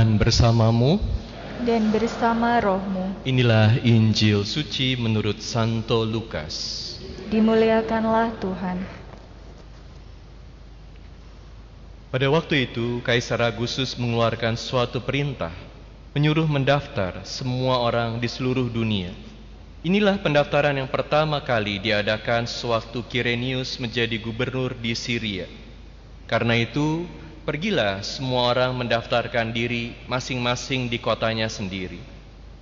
Tuhan bersamamu. dan bersama rohmu. Inilah Injil suci menurut Santo Lukas. Dimuliakanlah Tuhan. Pada waktu itu, Kaisar Agustus mengeluarkan suatu perintah, menyuruh mendaftar semua orang di seluruh dunia. Inilah pendaftaran yang pertama kali diadakan sewaktu Kirenius menjadi gubernur di Syria. Karena itu, pergilah semua orang mendaftarkan diri masing-masing di kotanya sendiri.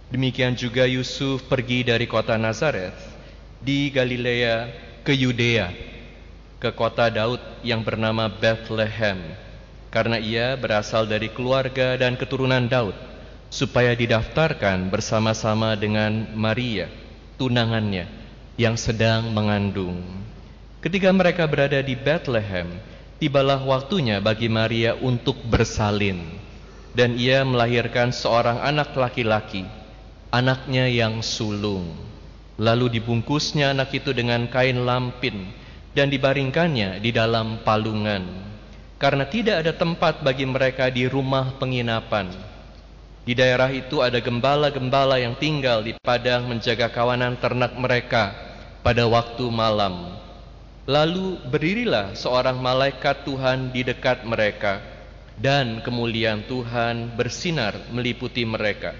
Demikian juga Yusuf pergi dari kota Nazaret di Galilea ke Yudea, ke kota Daud yang bernama Bethlehem, karena ia berasal dari keluarga dan keturunan Daud, supaya didaftarkan bersama-sama dengan Maria, tunangannya, yang sedang mengandung. Ketika mereka berada di Bethlehem, tibalah waktunya bagi Maria untuk bersalin, dan ia melahirkan seorang anak laki-laki, anaknya yang sulung. Lalu dibungkusnya anak itu dengan kain lampin dan dibaringkannya di dalam palungan, karena tidak ada tempat bagi mereka di rumah penginapan. Di daerah itu ada gembala-gembala yang tinggal di padang menjaga kawanan ternak mereka pada waktu malam. Lalu berdirilah seorang malaikat Tuhan di dekat mereka, dan kemuliaan Tuhan bersinar meliputi mereka,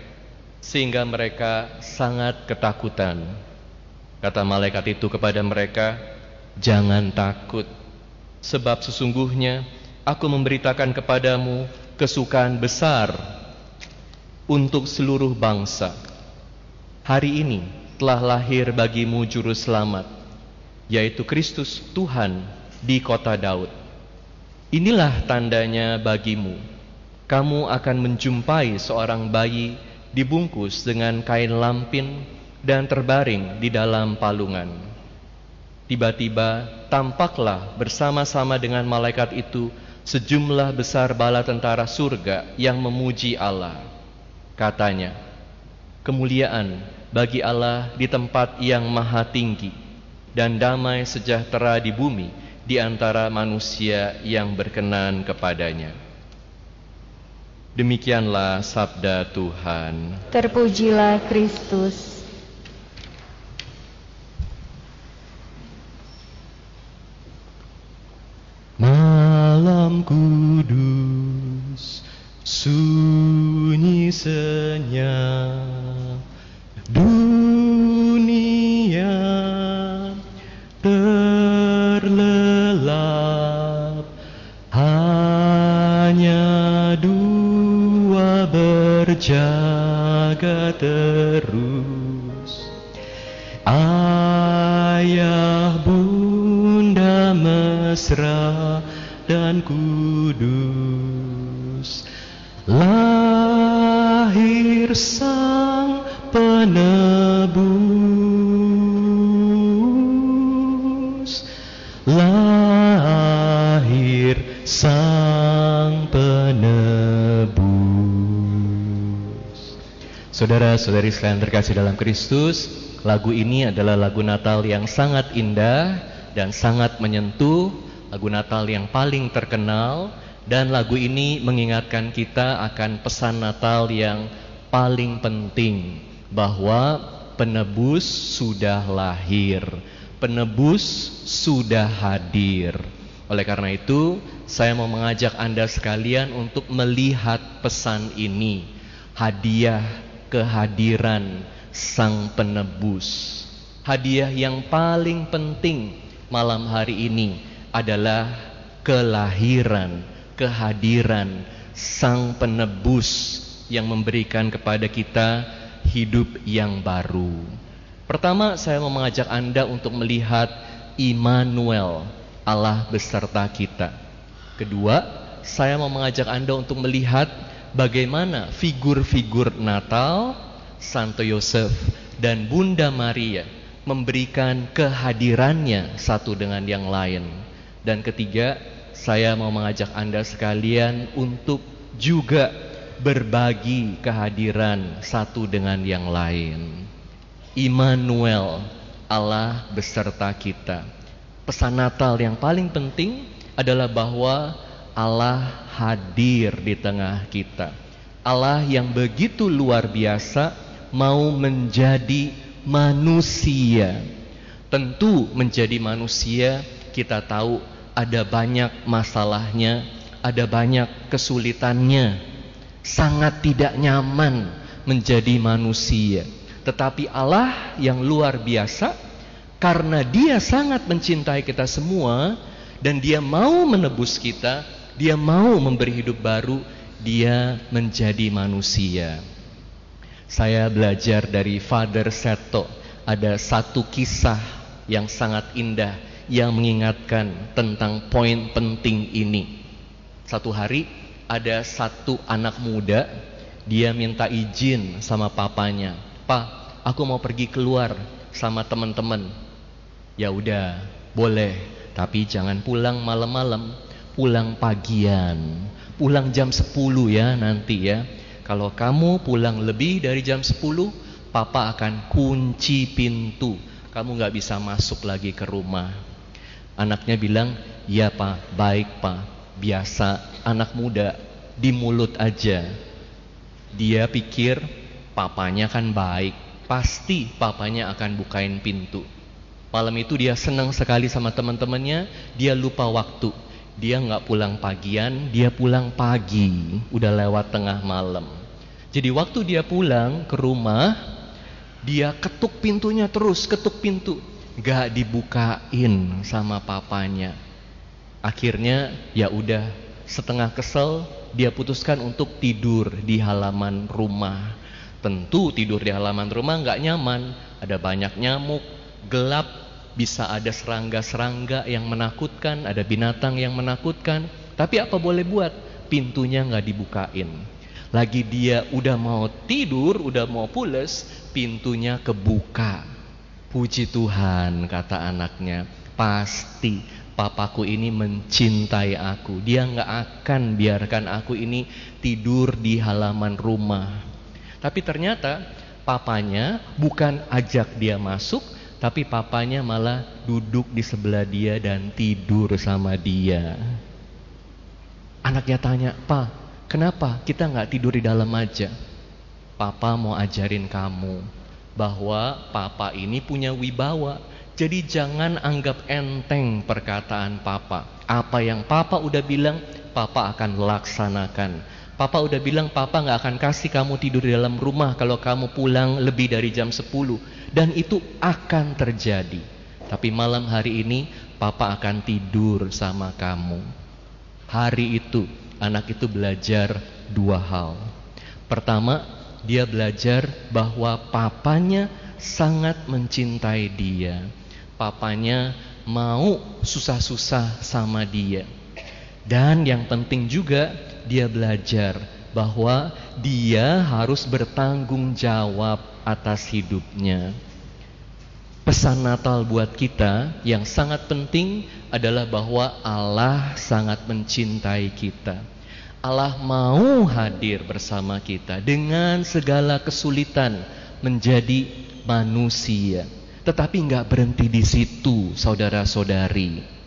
sehingga mereka sangat ketakutan. Kata malaikat itu kepada mereka, "Jangan takut, sebab sesungguhnya aku memberitakan kepadamu kesukaan besar untuk seluruh bangsa. Hari ini telah lahir bagimu juru selamat, yaitu Kristus Tuhan di kota Daud. Inilah tandanya bagimu. Kamu akan menjumpai seorang bayi dibungkus dengan kain lampin dan terbaring di dalam palungan. Tiba-tiba tampaklah bersama-sama dengan malaikat itu sejumlah besar bala tentara surga yang memuji Allah. Katanya, kemuliaan bagi Allah di tempat yang maha tinggi dan damai sejahtera di bumi di antara manusia yang berkenan kepadanya. Demikianlah sabda Tuhan. Terpujilah Kristus. Saudara-saudari sekalian terkasih dalam Kristus Lagu ini adalah lagu Natal yang sangat indah dan sangat menyentuh, lagu Natal yang paling terkenal dan lagu ini mengingatkan kita akan pesan Natal yang paling penting bahwa penebus sudah lahir, penebus sudah hadir. Oleh karena itu, saya mau mengajak Anda sekalian untuk melihat pesan ini, hadiah kehadiran Sang Penebus. Hadiah yang paling penting malam hari ini adalah kelahiran, kehadiran Sang Penebus yang memberikan kepada kita hidup yang baru. Pertama, saya mau mengajak Anda untuk melihat Immanuel, Allah beserta kita. Kedua, saya mau mengajak Anda untuk melihat bagaimana figur-figur Natal Santo Yosef dan Bunda Maria memberikan kehadirannya satu dengan yang lain. Dan ketiga, saya mau mengajak Anda sekalian untuk juga berbagi kehadiran satu dengan yang lain. Immanuel, Allah beserta kita. Pesan Natal yang paling penting adalah bahwa Allah hadir di tengah kita. Allah yang begitu luar biasa mau menjadi manusia. Tentu menjadi manusia kita tahu ada banyak masalahnya, ada banyak kesulitannya. Sangat tidak nyaman menjadi manusia. Tetapi Allah yang luar biasa karena dia sangat mencintai kita semua dan dia mau menebus kita, dia mau memberi hidup baru, dia menjadi manusia. Saya belajar dari Father Seto ada satu kisah yang sangat indah yang mengingatkan tentang poin penting ini. Satu hari ada satu anak muda dia minta izin sama papanya, "Pak, aku mau pergi keluar sama teman-teman." Ya udah, boleh, tapi jangan pulang malam-malam, pulang pagian. Pulang jam 10 ya nanti ya kalau kamu pulang lebih dari jam 10, papa akan kunci pintu. Kamu nggak bisa masuk lagi ke rumah. Anaknya bilang, ya pak, baik pak. Biasa anak muda di mulut aja. Dia pikir papanya kan baik. Pasti papanya akan bukain pintu. Malam itu dia senang sekali sama teman-temannya. Dia lupa waktu. Dia nggak pulang pagian, dia pulang pagi. Udah lewat tengah malam. Jadi waktu dia pulang ke rumah, dia ketuk pintunya terus, ketuk pintu. Gak dibukain sama papanya. Akhirnya ya udah setengah kesel, dia putuskan untuk tidur di halaman rumah. Tentu tidur di halaman rumah nggak nyaman, ada banyak nyamuk, gelap, bisa ada serangga-serangga yang menakutkan, ada binatang yang menakutkan. Tapi apa boleh buat? Pintunya nggak dibukain. Lagi dia udah mau tidur, udah mau pules, pintunya kebuka. Puji Tuhan, kata anaknya. Pasti papaku ini mencintai aku. Dia nggak akan biarkan aku ini tidur di halaman rumah. Tapi ternyata papanya bukan ajak dia masuk, tapi papanya malah duduk di sebelah dia dan tidur sama dia. Anaknya tanya, "Pa, Kenapa kita nggak tidur di dalam aja? Papa mau ajarin kamu bahwa papa ini punya wibawa. Jadi jangan anggap enteng perkataan papa. Apa yang papa udah bilang, papa akan laksanakan. Papa udah bilang papa nggak akan kasih kamu tidur di dalam rumah kalau kamu pulang lebih dari jam 10 dan itu akan terjadi. Tapi malam hari ini papa akan tidur sama kamu. Hari itu anak itu belajar dua hal. Pertama, dia belajar bahwa papanya sangat mencintai dia. Papanya mau susah-susah sama dia. Dan yang penting juga dia belajar bahwa dia harus bertanggung jawab atas hidupnya. Pesan Natal buat kita yang sangat penting adalah bahwa Allah sangat mencintai kita. Allah mau hadir bersama kita dengan segala kesulitan menjadi manusia. Tetapi nggak berhenti di situ, saudara-saudari.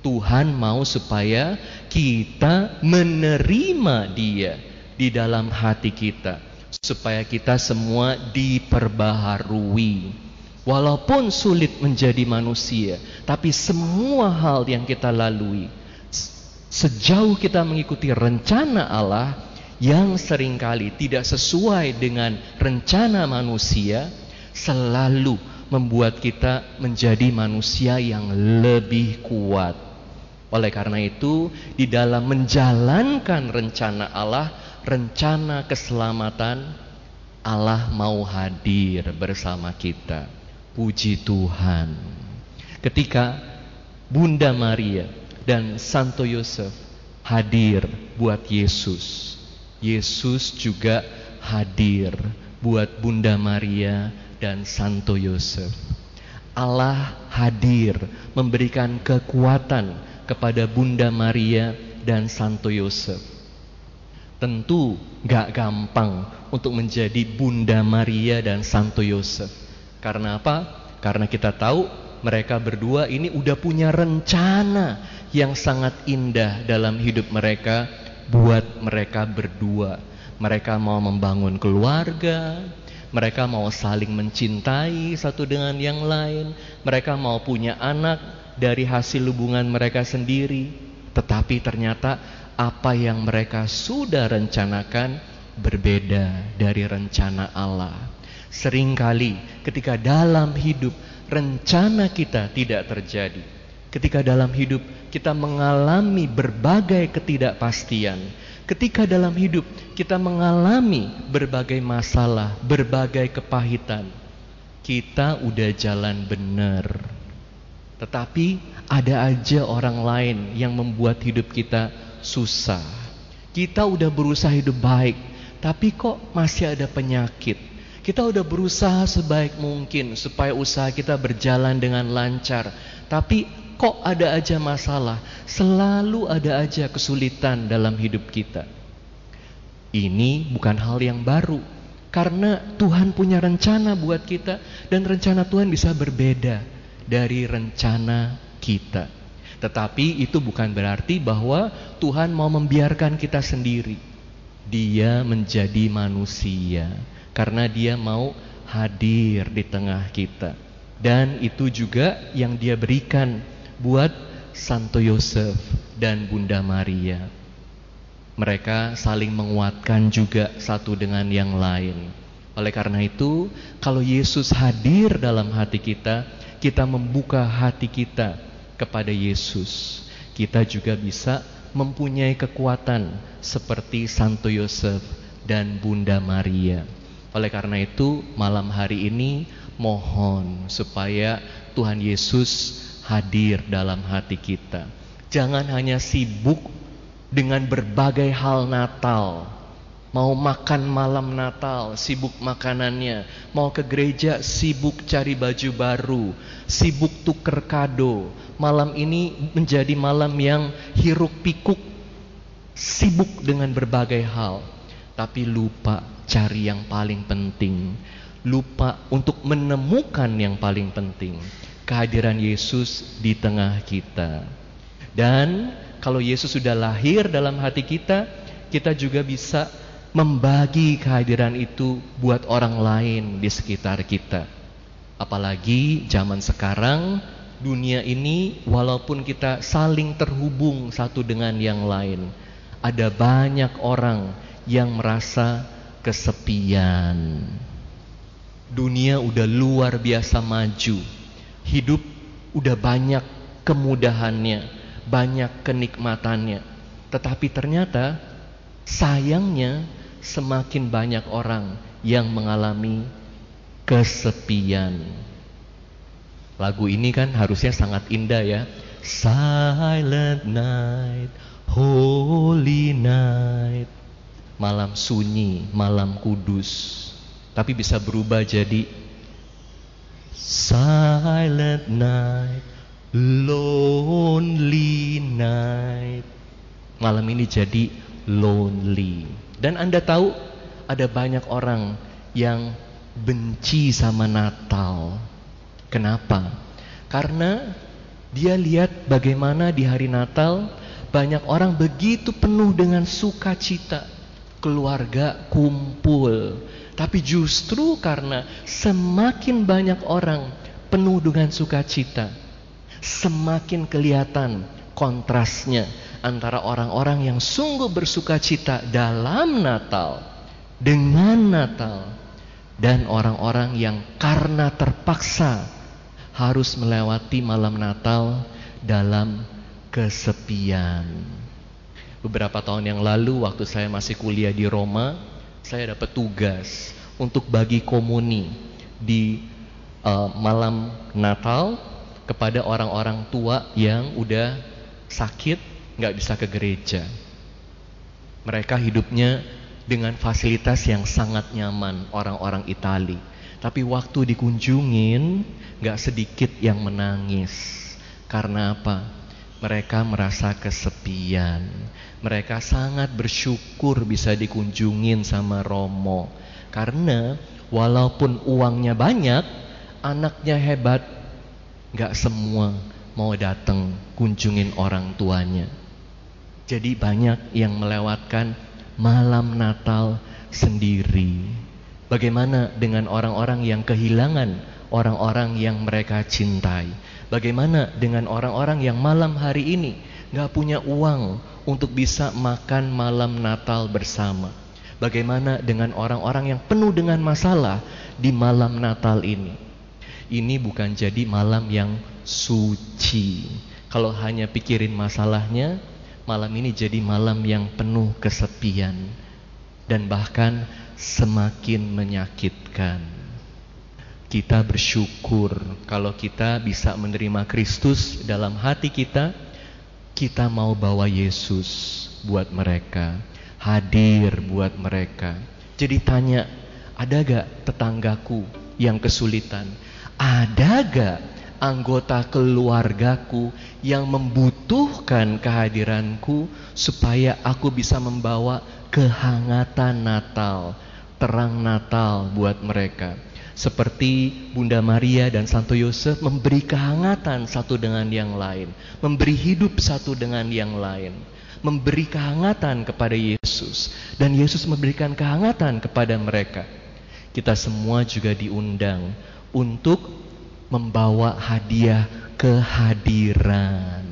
Tuhan mau supaya kita menerima Dia di dalam hati kita, supaya kita semua diperbaharui Walaupun sulit menjadi manusia, tapi semua hal yang kita lalui, sejauh kita mengikuti rencana Allah yang sering kali tidak sesuai dengan rencana manusia, selalu membuat kita menjadi manusia yang lebih kuat. Oleh karena itu, di dalam menjalankan rencana Allah, rencana keselamatan, Allah mau hadir bersama kita. Puji Tuhan. Ketika Bunda Maria dan Santo Yosef hadir buat Yesus. Yesus juga hadir buat Bunda Maria dan Santo Yosef. Allah hadir memberikan kekuatan kepada Bunda Maria dan Santo Yosef. Tentu gak gampang untuk menjadi Bunda Maria dan Santo Yosef karena apa? Karena kita tahu mereka berdua ini udah punya rencana yang sangat indah dalam hidup mereka buat mereka berdua. Mereka mau membangun keluarga, mereka mau saling mencintai satu dengan yang lain, mereka mau punya anak dari hasil hubungan mereka sendiri, tetapi ternyata apa yang mereka sudah rencanakan berbeda dari rencana Allah. Seringkali ketika dalam hidup rencana kita tidak terjadi, ketika dalam hidup kita mengalami berbagai ketidakpastian, ketika dalam hidup kita mengalami berbagai masalah, berbagai kepahitan, kita udah jalan benar. Tetapi ada aja orang lain yang membuat hidup kita susah. Kita udah berusaha hidup baik, tapi kok masih ada penyakit. Kita udah berusaha sebaik mungkin supaya usaha kita berjalan dengan lancar, tapi kok ada aja masalah, selalu ada aja kesulitan dalam hidup kita. Ini bukan hal yang baru, karena Tuhan punya rencana buat kita, dan rencana Tuhan bisa berbeda dari rencana kita. Tetapi itu bukan berarti bahwa Tuhan mau membiarkan kita sendiri. Dia menjadi manusia karena Dia mau hadir di tengah kita, dan itu juga yang Dia berikan buat Santo Yosef dan Bunda Maria. Mereka saling menguatkan juga satu dengan yang lain. Oleh karena itu, kalau Yesus hadir dalam hati kita, kita membuka hati kita kepada Yesus. Kita juga bisa mempunyai kekuatan seperti Santo Yosef dan Bunda Maria. Oleh karena itu, malam hari ini mohon supaya Tuhan Yesus hadir dalam hati kita. Jangan hanya sibuk dengan berbagai hal Natal. Mau makan malam Natal, sibuk makanannya. Mau ke gereja, sibuk cari baju baru, sibuk tuker kado. Malam ini menjadi malam yang hiruk pikuk, sibuk dengan berbagai hal. Tapi lupa cari yang paling penting. Lupa untuk menemukan yang paling penting kehadiran Yesus di tengah kita. Dan kalau Yesus sudah lahir dalam hati kita, kita juga bisa membagi kehadiran itu buat orang lain di sekitar kita. Apalagi zaman sekarang, dunia ini walaupun kita saling terhubung satu dengan yang lain, ada banyak orang yang merasa kesepian. Dunia udah luar biasa maju hidup udah banyak kemudahannya, banyak kenikmatannya. Tetapi ternyata sayangnya semakin banyak orang yang mengalami kesepian. Lagu ini kan harusnya sangat indah ya. Silent night, holy night. Malam sunyi, malam kudus. Tapi bisa berubah jadi Silent night, lonely night. Malam ini jadi lonely. Dan Anda tahu ada banyak orang yang benci sama Natal. Kenapa? Karena dia lihat bagaimana di hari Natal banyak orang begitu penuh dengan sukacita. Keluarga kumpul, tapi justru karena semakin banyak orang penuh dengan sukacita, semakin kelihatan kontrasnya antara orang-orang yang sungguh bersukacita dalam Natal dengan Natal dan orang-orang yang karena terpaksa harus melewati malam Natal dalam kesepian. Beberapa tahun yang lalu waktu saya masih kuliah di Roma, saya dapat tugas untuk bagi komuni di uh, malam Natal kepada orang-orang tua yang udah sakit nggak bisa ke gereja. Mereka hidupnya dengan fasilitas yang sangat nyaman orang-orang Itali. Tapi waktu dikunjungin nggak sedikit yang menangis. Karena apa? mereka merasa kesepian. Mereka sangat bersyukur bisa dikunjungin sama Romo. Karena walaupun uangnya banyak, anaknya hebat, gak semua mau datang kunjungin orang tuanya. Jadi banyak yang melewatkan malam Natal sendiri. Bagaimana dengan orang-orang yang kehilangan orang-orang yang mereka cintai? Bagaimana dengan orang-orang yang malam hari ini nggak punya uang untuk bisa makan malam Natal bersama? Bagaimana dengan orang-orang yang penuh dengan masalah di malam Natal ini? Ini bukan jadi malam yang suci. Kalau hanya pikirin masalahnya, malam ini jadi malam yang penuh kesepian dan bahkan semakin menyakitkan kita bersyukur kalau kita bisa menerima Kristus dalam hati kita, kita mau bawa Yesus buat mereka, hadir buat mereka. Jadi tanya, ada gak tetanggaku yang kesulitan? Ada gak anggota keluargaku yang membutuhkan kehadiranku supaya aku bisa membawa kehangatan Natal, terang Natal buat mereka? seperti Bunda Maria dan Santo Yosef memberi kehangatan satu dengan yang lain, memberi hidup satu dengan yang lain, memberi kehangatan kepada Yesus, dan Yesus memberikan kehangatan kepada mereka. Kita semua juga diundang untuk membawa hadiah kehadiran.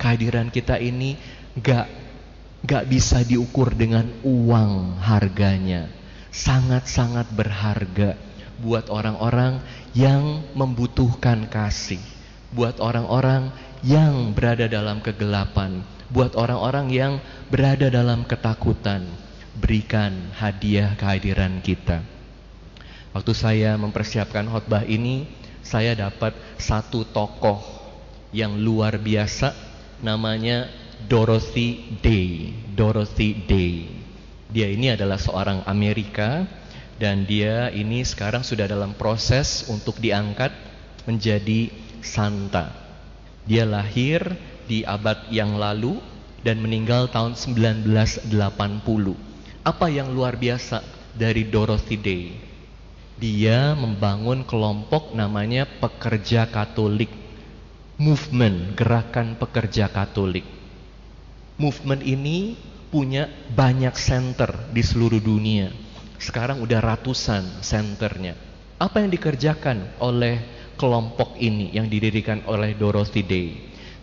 Kehadiran kita ini gak, gak bisa diukur dengan uang harganya, sangat-sangat berharga buat orang-orang yang membutuhkan kasih, buat orang-orang yang berada dalam kegelapan, buat orang-orang yang berada dalam ketakutan. Berikan hadiah kehadiran kita. Waktu saya mempersiapkan khotbah ini, saya dapat satu tokoh yang luar biasa namanya Dorothy Day. Dorothy Day. Dia ini adalah seorang Amerika dan dia ini sekarang sudah dalam proses untuk diangkat menjadi santa. Dia lahir di abad yang lalu dan meninggal tahun 1980. Apa yang luar biasa dari Dorothy Day? Dia membangun kelompok namanya Pekerja Katolik. Movement, gerakan pekerja Katolik. Movement ini punya banyak center di seluruh dunia sekarang udah ratusan senternya. Apa yang dikerjakan oleh kelompok ini yang didirikan oleh Dorothy Day?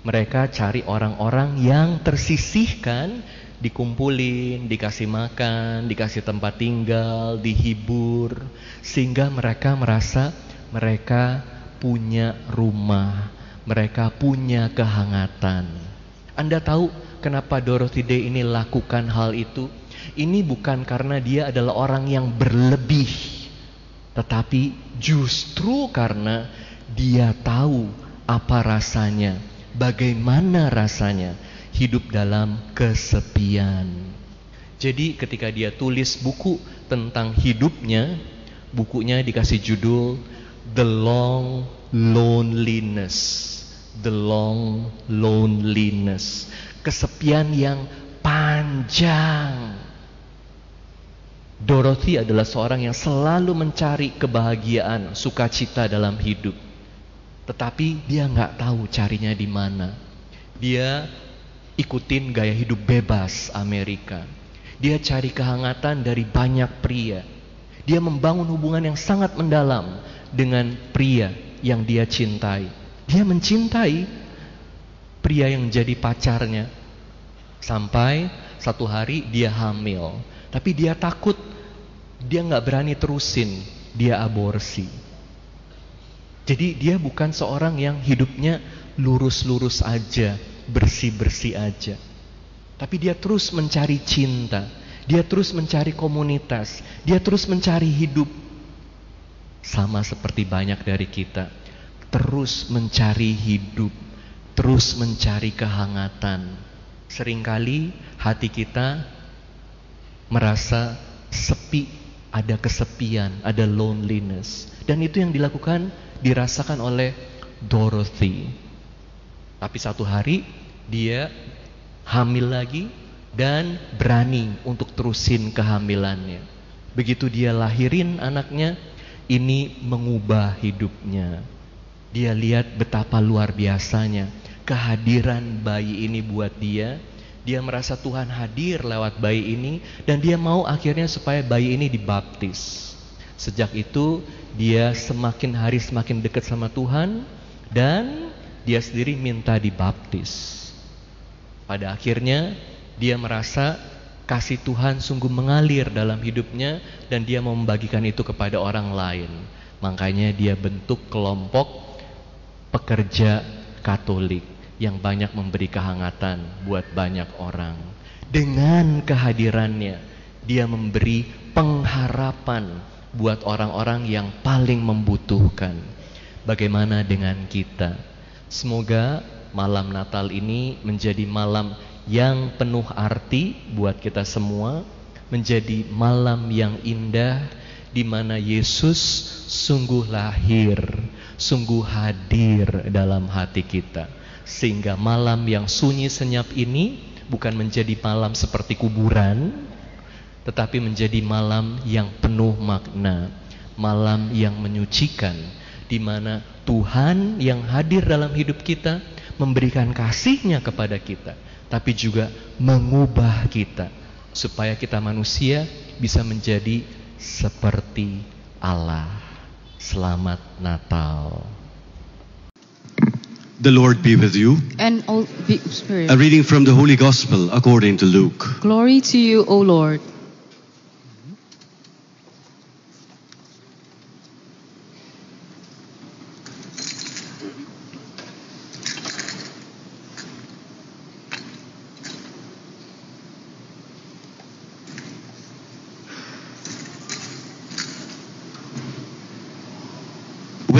Mereka cari orang-orang yang tersisihkan, dikumpulin, dikasih makan, dikasih tempat tinggal, dihibur, sehingga mereka merasa mereka punya rumah, mereka punya kehangatan. Anda tahu kenapa Dorothy Day ini lakukan hal itu? Ini bukan karena dia adalah orang yang berlebih, tetapi justru karena dia tahu apa rasanya, bagaimana rasanya hidup dalam kesepian. Jadi ketika dia tulis buku tentang hidupnya, bukunya dikasih judul The Long Loneliness. The Long Loneliness. Kesepian yang panjang. Dorothy adalah seorang yang selalu mencari kebahagiaan, sukacita dalam hidup. Tetapi dia nggak tahu carinya di mana. Dia ikutin gaya hidup bebas Amerika. Dia cari kehangatan dari banyak pria. Dia membangun hubungan yang sangat mendalam dengan pria yang dia cintai. Dia mencintai pria yang jadi pacarnya. Sampai satu hari dia hamil tapi dia takut, dia nggak berani terusin, dia aborsi. Jadi dia bukan seorang yang hidupnya lurus-lurus aja, bersih-bersih aja. Tapi dia terus mencari cinta, dia terus mencari komunitas, dia terus mencari hidup. Sama seperti banyak dari kita, terus mencari hidup, terus mencari kehangatan. Seringkali hati kita merasa sepi, ada kesepian, ada loneliness. Dan itu yang dilakukan, dirasakan oleh Dorothy. Tapi satu hari dia hamil lagi dan berani untuk terusin kehamilannya. Begitu dia lahirin anaknya, ini mengubah hidupnya. Dia lihat betapa luar biasanya kehadiran bayi ini buat dia Dia merasa Tuhan hadir lewat bayi ini dan dia mau akhirnya supaya bayi ini dibaptis. Sejak itu dia semakin hari semakin dekat sama Tuhan dan dia sendiri minta dibaptis. Pada akhirnya dia merasa kasih Tuhan sungguh mengalir dalam hidupnya dan dia mau membagikan itu kepada orang lain. Makanya dia bentuk kelompok pekerja Katolik yang banyak memberi kehangatan buat banyak orang. Dengan kehadirannya, dia memberi pengharapan buat orang-orang yang paling membutuhkan. Bagaimana dengan kita? Semoga malam Natal ini menjadi malam yang penuh arti buat kita semua, menjadi malam yang indah di mana Yesus sungguh lahir, sungguh hadir dalam hati kita. Sehingga malam yang sunyi senyap ini bukan menjadi malam seperti kuburan, tetapi menjadi malam yang penuh makna, malam yang menyucikan, di mana Tuhan yang hadir dalam hidup kita memberikan kasihnya kepada kita, tapi juga mengubah kita supaya kita manusia bisa menjadi seperti Allah. Selamat Natal. The Lord be with you. and all be spirit. A reading from the Holy Gospel according to Luke. Glory to you, O Lord.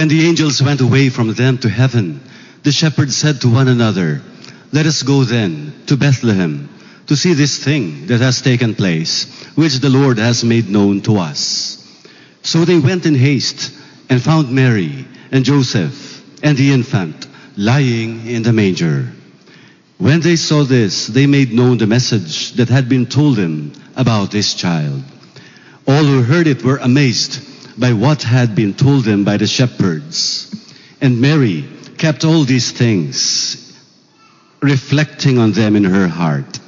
When the angels went away from them to heaven, the shepherds said to one another, Let us go then to Bethlehem to see this thing that has taken place, which the Lord has made known to us. So they went in haste and found Mary and Joseph and the infant lying in the manger. When they saw this, they made known the message that had been told them about this child. All who heard it were amazed by what had been told them by the shepherds. And Mary kept all these things, reflecting on them in her heart.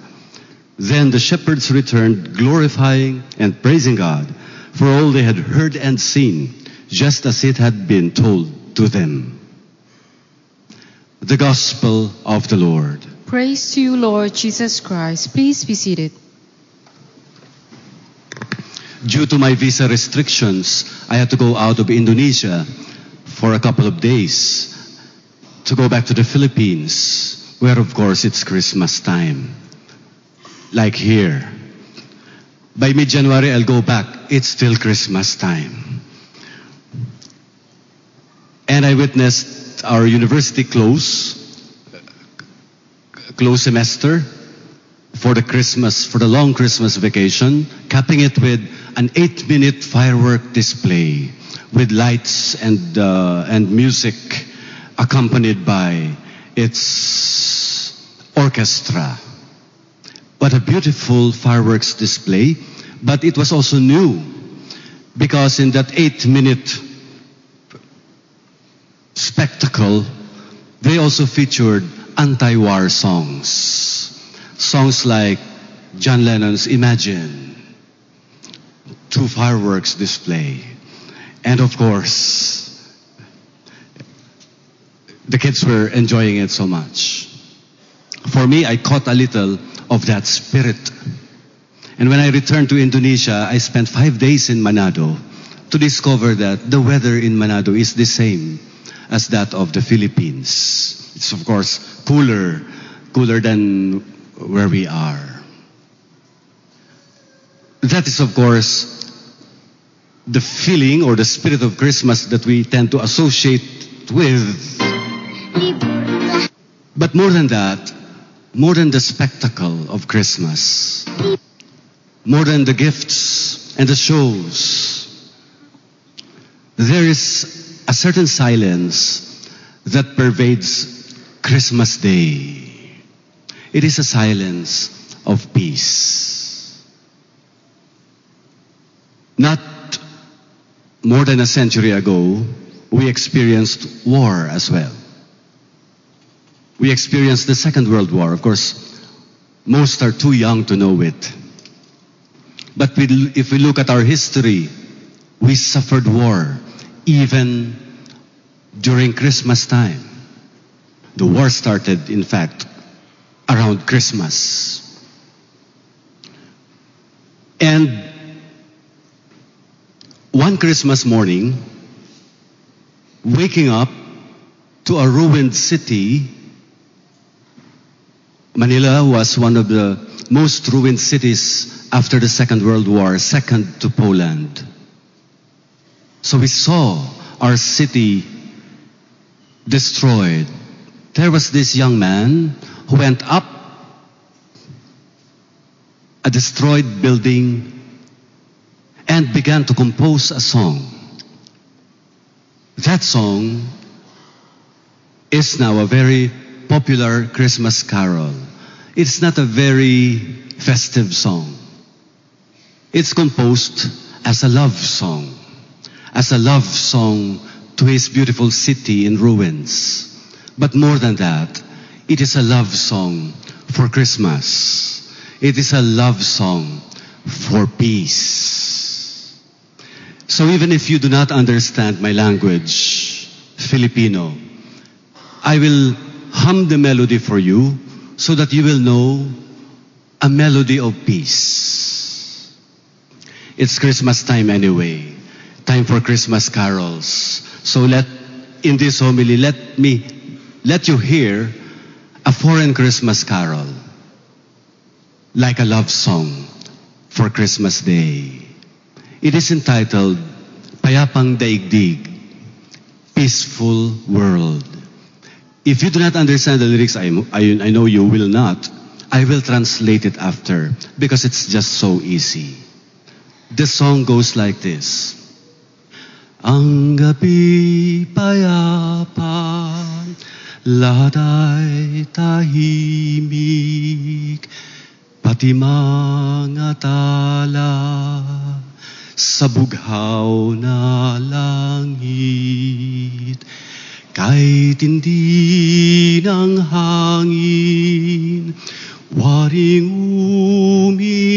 Then the shepherds returned, glorifying and praising God for all they had heard and seen, just as it had been told to them. The Gospel of the Lord. Praise to you, Lord Jesus Christ. Please be seated. Due to my visa restrictions, I had to go out of Indonesia for a couple of days to go back to the Philippines, where of course it's Christmas time. Like here. By mid-January, I'll go back. It's still Christmas time. And I witnessed our university close, close semester for the Christmas, for the long Christmas vacation, capping it with an eight-minute firework display with lights and uh, and music accompanied by its orchestra. What a beautiful fireworks display! But it was also new because in that eight-minute spectacle, they also featured anti-war songs. Songs like John Lennon's Imagine, two fireworks display, and of course, the kids were enjoying it so much. For me, I caught a little of that spirit. And when I returned to Indonesia, I spent five days in Manado to discover that the weather in Manado is the same as that of the Philippines. It's of course cooler, cooler than where we are. That is of course the feeling or the spirit of Christmas that we tend to associate with. But more than that, more than the spectacle of Christmas, more than the gifts and the shows, there is a certain silence that pervades Christmas Day. It is a silence of peace. Not more than a century ago, we experienced war as well. We experienced the Second World War. Of course, Most are too young to know it. But we, if we look at our history, we suffered war even during Christmas time. The war started, in fact, around Christmas. And one Christmas morning, waking up to a ruined city, Manila was one of the most ruined cities after the Second World War, second to Poland. So we saw our city destroyed. There was this young man who went up a destroyed building and began to compose a song. That song is now a very popular Christmas carol. It's not a very festive song. It's composed as a love song, as a love song to his beautiful city in ruins. But more than that, it is a love song for Christmas. It is a love song for peace. So even if you do not understand my language, Filipino, I will hum the melody for you so that you will know a melody of peace. It's Christmas time anyway. Time for Christmas carols. So let, in this homily, let me, let you hear a foreign Christmas carol. Like a love song for Christmas Day. It is entitled Payapang Daigdig, Peaceful World. If you do not understand the lyrics, I, I, I know you will not. I will translate it after because it's just so easy. The song goes like this. Ang gabi payapa, lahat ay tahimik, pati mga tala sa bughaw na langit. Kahit hindi ng hangin, waring umiibig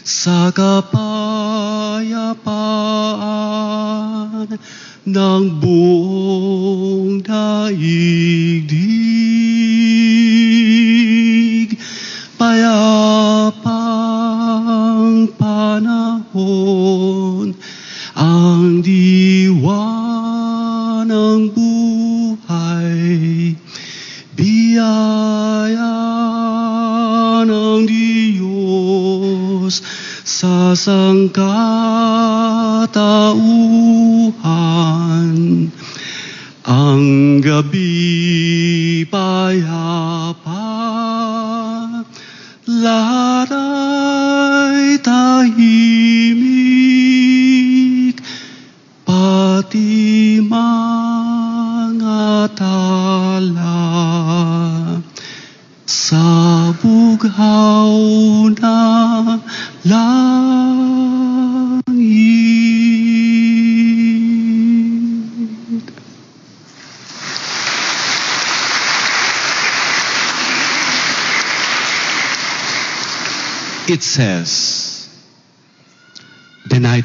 sa kapayapaan ng buong daigdig. 增加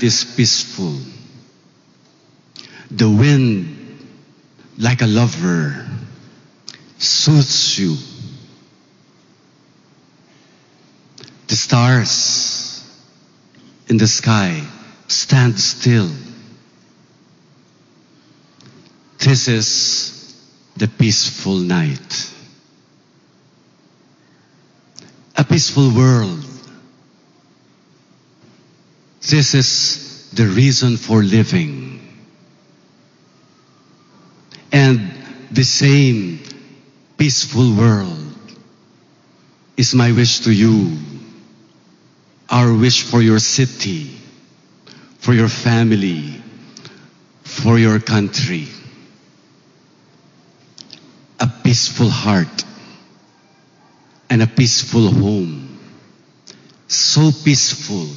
night is peaceful. The wind, like a lover, soothes you. The stars in the sky stand still. This is the peaceful night. A peaceful world. This is the reason for living. And the same peaceful world is my wish to you, our wish for your city, for your family, for your country. A peaceful heart and a peaceful home. So peaceful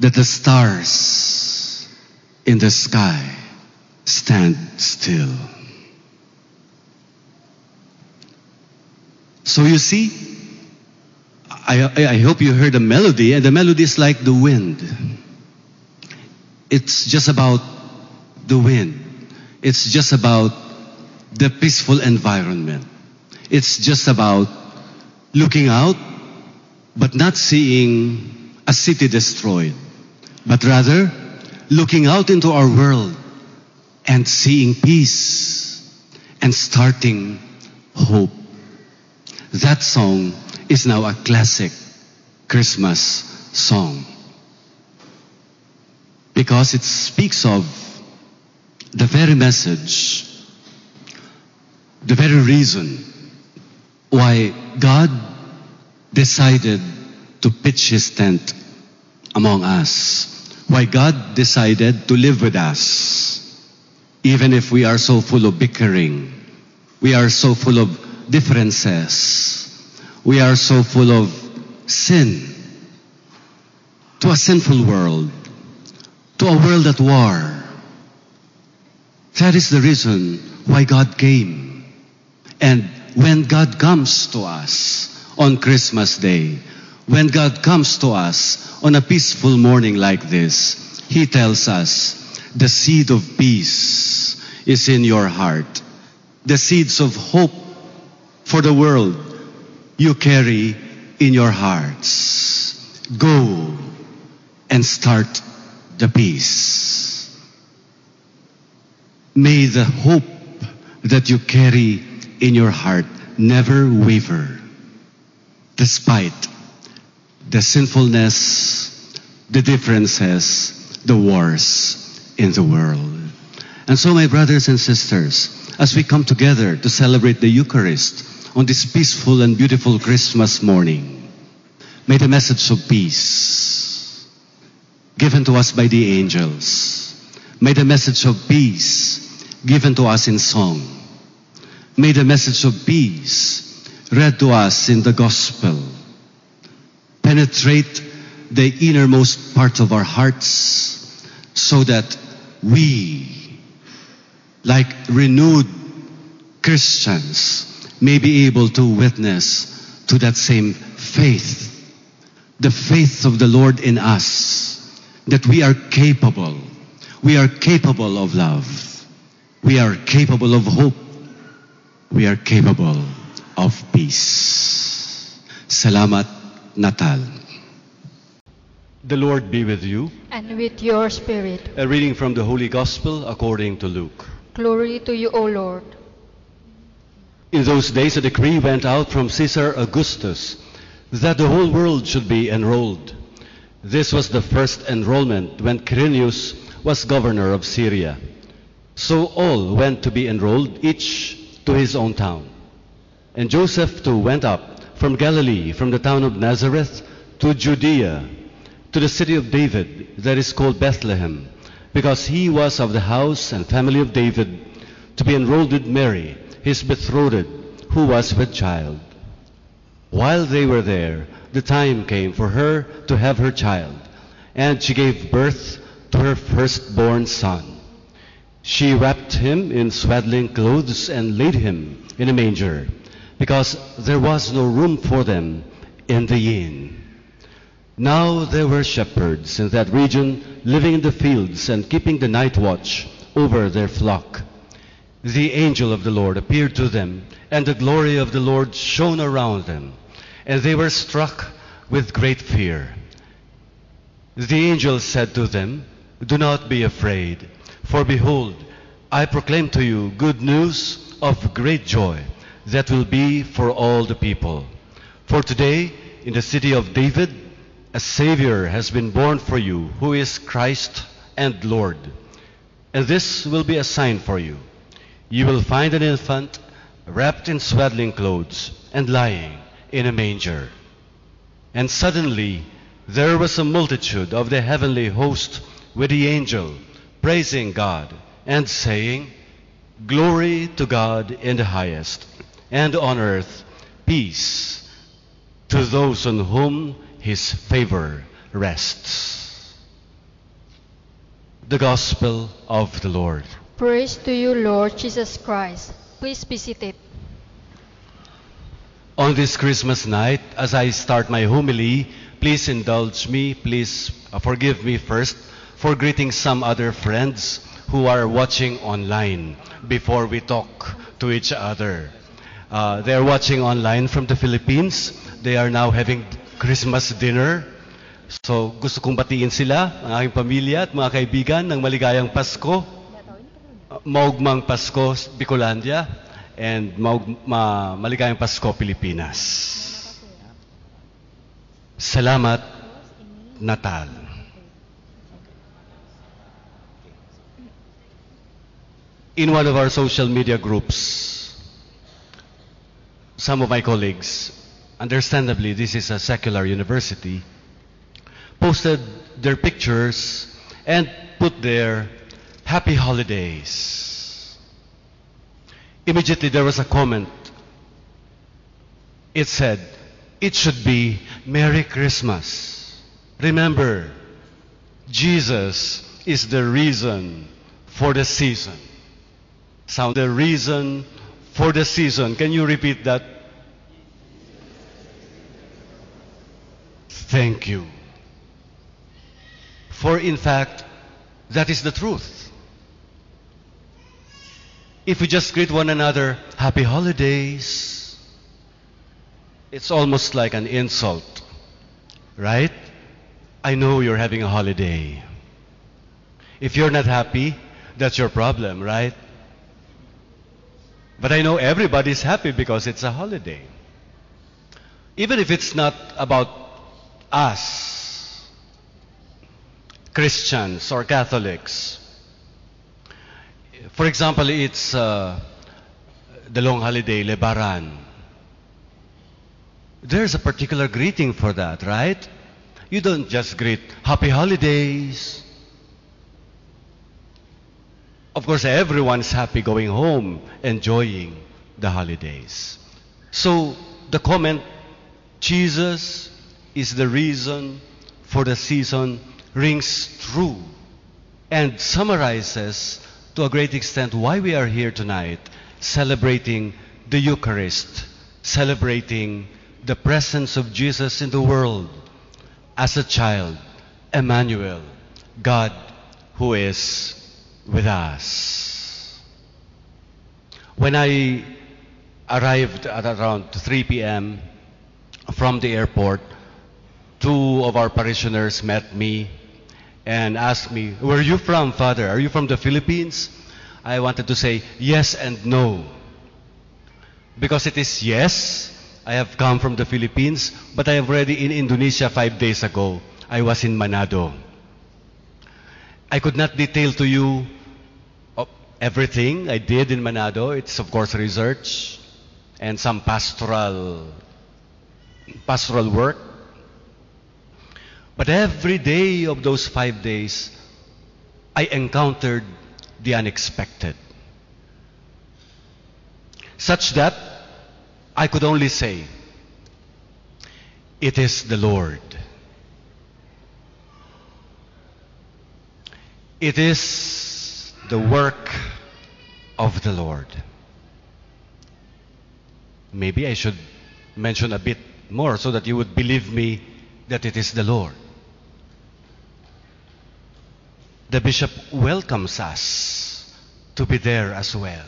that the stars in the sky stand still. So you see, I, I, hope you heard the melody, and the melody is like the wind. It's just about the wind. It's just about the peaceful environment. It's just about looking out, but not seeing a city destroyed, but rather looking out into our world and seeing peace and starting hope. That song is now a classic Christmas song because it speaks of the very message, the very reason why God decided to pitch his tent among us, why God decided to live with us, even if we are so full of bickering, we are so full of differences, we are so full of sin, to a sinful world, to a world at war. That is the reason why God came. And when God comes to us on Christmas Day, when God comes to us on a peaceful morning like this, He tells us, the seed of peace is in your heart. The seeds of hope for the world you carry in your hearts. Go and start the peace. May the hope that you carry in your heart never waver, despite the sinfulness, the differences, the wars in the world. And so, my brothers and sisters, as we come together to celebrate the Eucharist on this peaceful and beautiful Christmas morning, may the message of peace given to us by the angels, may the message of peace given to us in song, may the message of peace read to us in the gospel penetrate the innermost part of our hearts so that we, like renewed Christians, may be able to witness to that same faith, the faith of the Lord in us, that we are capable, we are capable of love, we are capable of hope, we are capable of peace. Salamat Natal. The Lord be with you. And with your spirit. A reading from the Holy Gospel according to Luke. Glory to you, O Lord. In those days, a decree went out from Caesar Augustus that the whole world should be enrolled. This was the first enrollment when Quirinius was governor of Syria. So all went to be enrolled, each to his own town. And Joseph too went up from Galilee, from the town of Nazareth to Judea, to the city of David that is called Bethlehem, because he was of the house and family of David, to be enrolled with Mary, his betrothed, who was with child. While they were there, the time came for her to have her child, and she gave birth to her firstborn son. She wrapped him in swaddling clothes and laid him in a manger, because there was no room for them in the inn. Now there were shepherds in that region living in the fields and keeping the night watch over their flock. The angel of the Lord appeared to them, and the glory of the Lord shone around them, and they were struck with great fear. The angel said to them, Do not be afraid, for behold, I proclaim to you good news of great joy that will be for all the people. For today, in the city of David, a Savior has been born for you, who is Christ and Lord. And this will be a sign for you. You will find an infant wrapped in swaddling clothes and lying in a manger. And suddenly there was a multitude of the heavenly host with the angel, praising God and saying, Glory to God in the highest, and on earth peace to those on whom his favor rests. The Gospel of the Lord. Praise to you, Lord Jesus Christ. Please be seated. On this Christmas night, as I start my homily, please indulge me, please forgive me first for greeting some other friends who are watching online before we talk to each other. Uh, they're watching online from the Philippines. They are now having Christmas dinner. So gusto kong batiin sila, ang aking pamilya at mga kaibigan ng maligayang Pasko. Uh, Maugmang Pasko, Bicolandia. And maug, ma, maligayang Pasko, Pilipinas. Salamat, Natal. In one of our social media groups, some of my colleagues, understandably, this is a secular university, posted their pictures and put their happy holidays. Immediately there was a comment. It said, it should be Merry Christmas. Remember, Jesus is the reason for the season. Sound the reason for the season. Can you repeat that? Thank you. For in fact, that is the truth. If we just greet one another, happy holidays, it's almost like an insult, right? I know you're having a holiday. If you're not happy, that's your problem, right? But I know everybody's happy because it's a holiday. Even if it's not about us, Christians or Catholics. For example, it's uh, the long holiday, Lebaran. There's a particular greeting for that, right? You don't just greet happy holidays. Of course, everyone's happy going home, enjoying the holidays. So, the comment, Jesus is the reason for the season, rings true and summarizes to a great extent why we are here tonight, celebrating the Eucharist, celebrating the presence of Jesus in the world as a child, Emmanuel, God who is with us. When I arrived at around 3 p.m. from the airport, two of our parishioners met me and asked me, Where are you from, Father? Are you from the Philippines? I wanted to say yes and no. Because it is yes, I have come from the Philippines, but I am already in Indonesia five days ago. I was in Manado. I could not detail to you everything I did in Manado. It's of course research and some pastoral pastoral work. But every day of those five days, I encountered the unexpected. Such that I could only say, It is the Lord. It is the work of the Lord. Maybe I should mention a bit more so that you would believe me that it is the Lord. The bishop welcomes us to be there as well.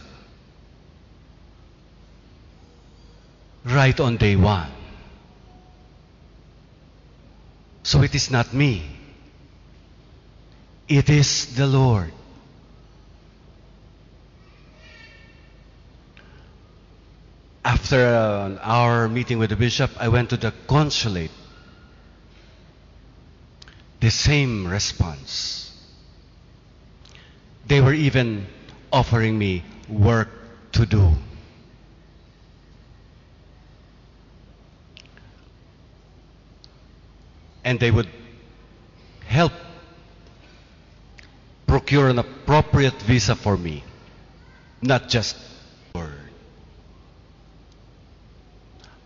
Right on day one. So it is not me. It is the Lord. After uh, an hour meeting with the bishop, I went to the consulate. The same response. They were even offering me work to do. And they would help procure an appropriate visa for me, not just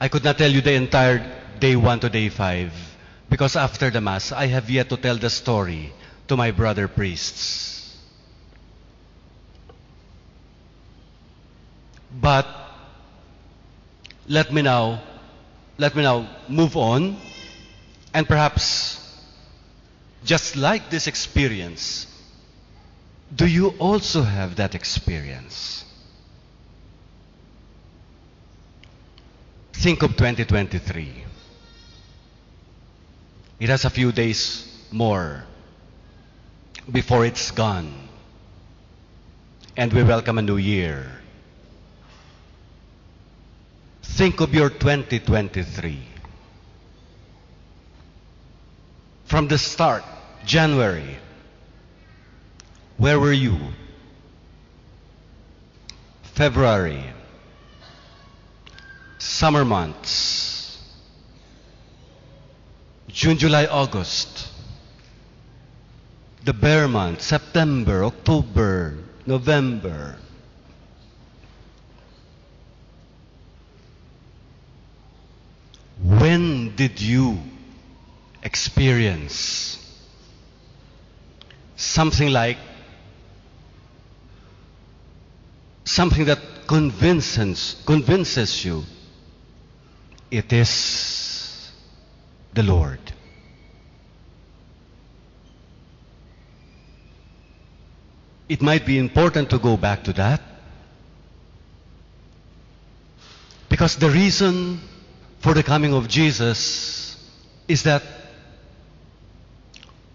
I could not tell you the entire day one to day five because after the Mass, I have yet to tell the story to my brother priests. But let me now let me now move on and perhaps just like this experience, do you also have that experience? Think of 2023. It has a few days more before it's gone. And we welcome a new year. Think of your 2023. From the start, January, where were you? February, summer months, June, July, August, the bear months, September, October, November. When did you experience something like something that convinces convinces you it is the Lord. It might be important to go back to that because the reason for the coming of Jesus is that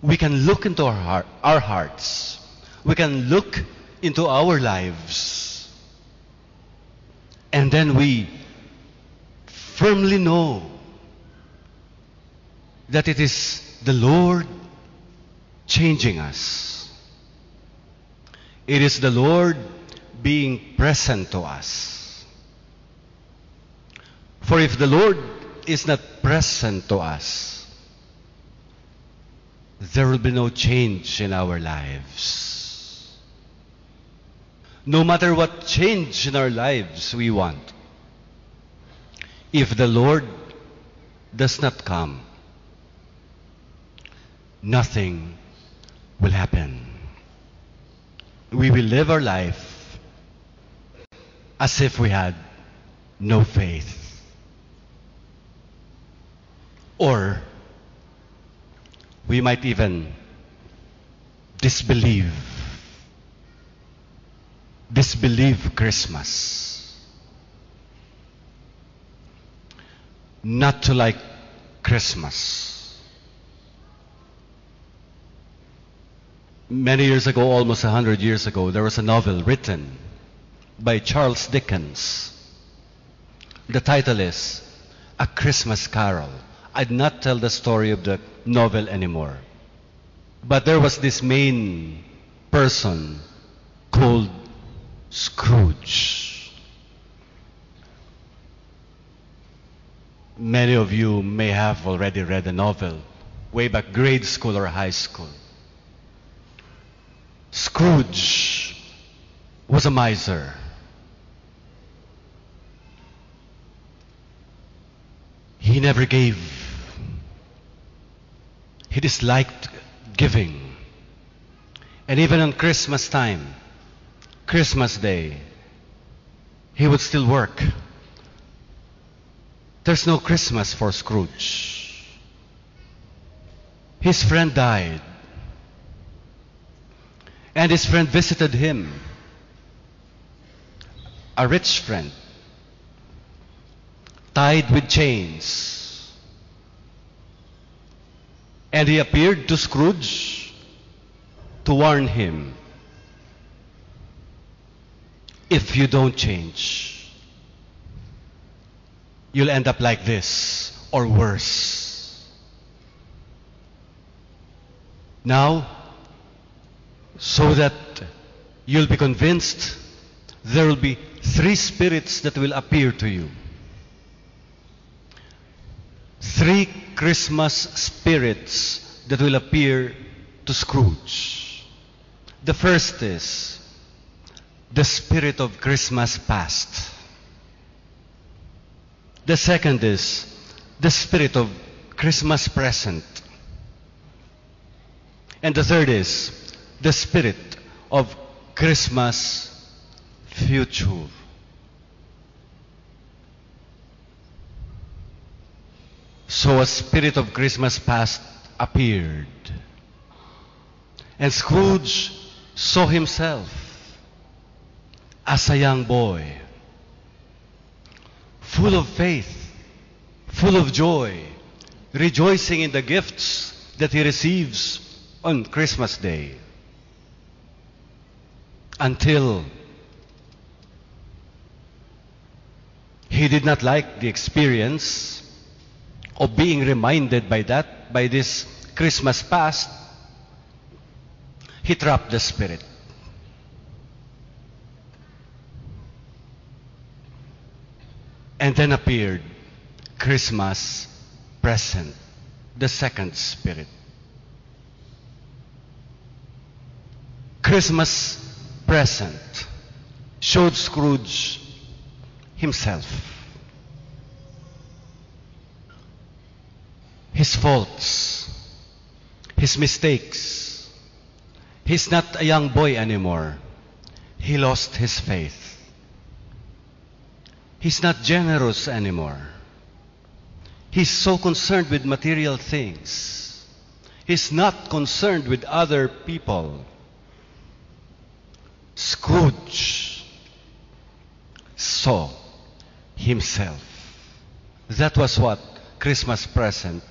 we can look into our, heart, our hearts. We can look into our lives. And then we firmly know that it is the Lord changing us. It is the Lord being present to us. For if the Lord is not present to us, there will be no change in our lives. No matter what change in our lives we want, if the Lord does not come, nothing will happen. We will live our life as if we had no faith. Or we might even disbelieve. Disbelieve Christmas. Not to like Christmas. Many years ago, almost a hundred years ago, there was a novel written by Charles Dickens. The title is A Christmas Carol. I'd not tell the story of the novel anymore. But there was this main person called Scrooge. Many of you may have already read the novel way back grade school or high school. Scrooge was a miser. He never gave. He disliked giving. And even on Christmas time, Christmas Day, he would still work. There's no Christmas for Scrooge. His friend died. And his friend visited him. A rich friend. Tied with chains. And he appeared to Scrooge to warn him if you don't change, you'll end up like this or worse. Now, so that you'll be convinced, there will be three spirits that will appear to you. Three Christmas spirits that will appear to Scrooge. The first is the spirit of Christmas past. The second is the spirit of Christmas present. And the third is the spirit of Christmas future. So a spirit of Christmas past appeared. And Scrooge saw himself as a young boy, full of faith, full of joy, rejoicing in the gifts that he receives on Christmas Day. Until he did not like the experience of being reminded by that, by this Christmas past, he trapped the spirit. And then appeared Christmas present, the second spirit. Christmas present showed Scrooge himself. His faults, his mistakes. He's not a young boy anymore. He lost his faith. He's not generous anymore. He's so concerned with material things. He's not concerned with other people. Scrooge saw himself. That was what Christmas present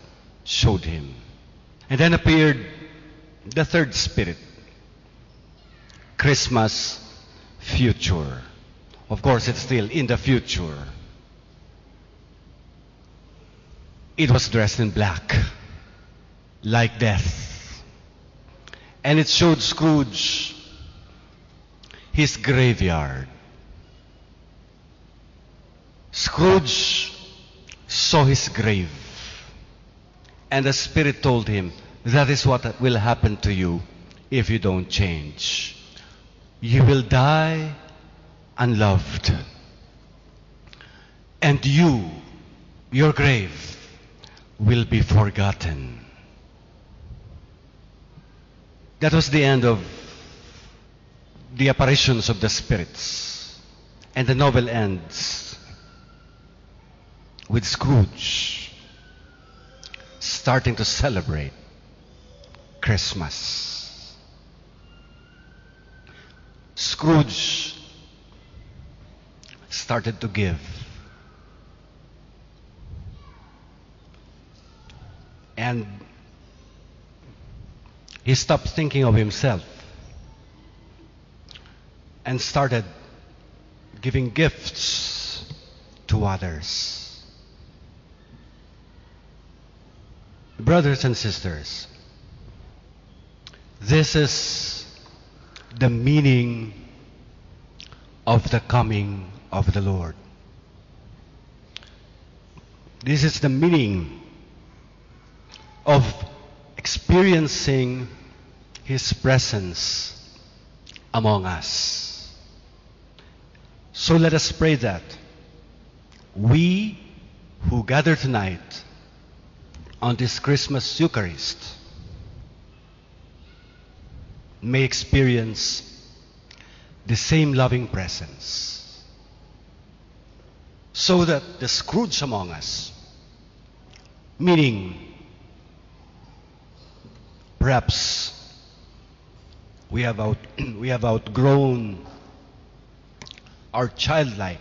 showed him. And then appeared the third spirit. Christmas future. Of course, it's still in the future. It was dressed in black, like death. And it showed Scrooge his graveyard. Scrooge saw his grave. And the Spirit told him, that is what will happen to you if you don't change. You will die unloved. And you, your grave, will be forgotten. That was the end of the apparitions of the spirits. And the novel ends with Scrooge starting to celebrate Christmas. Scrooge started to give. And he stopped thinking of himself and started giving gifts to others. Brothers and sisters, this is the meaning of the coming of the Lord. This is the meaning of experiencing His presence among us. So let us pray that we who gather tonight on this Christmas Eucharist may experience the same loving presence. So that the Scrooge among us, meaning perhaps we have, out, we have outgrown our childlike,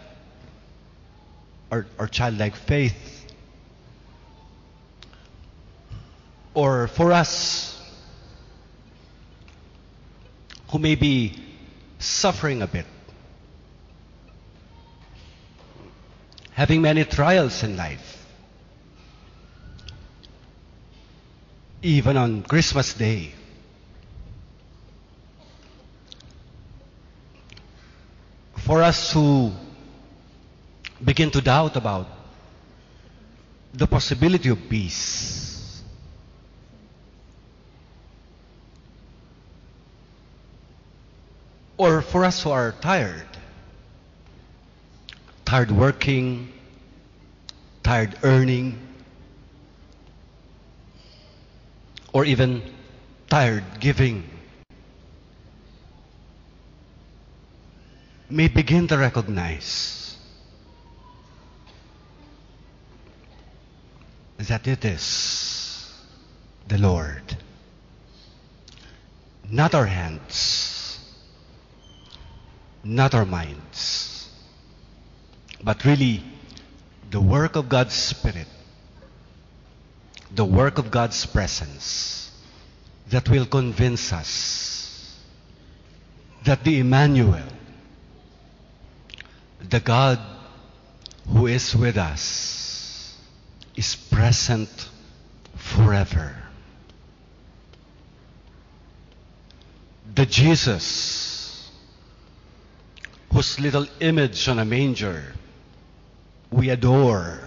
our, our childlike faith. Or for us who may be suffering a bit, having many trials in life, even on Christmas Day. For us who begin to doubt about the possibility of peace, or for us who are tired, tired working, tired earning, or even tired giving, may begin to recognize. That it is the Lord. Not our hands, not our minds, but really the work of God's Spirit, the work of God's presence that will convince us that the Emmanuel, the God who is with us, is present forever. The Jesus whose little image on a manger we adore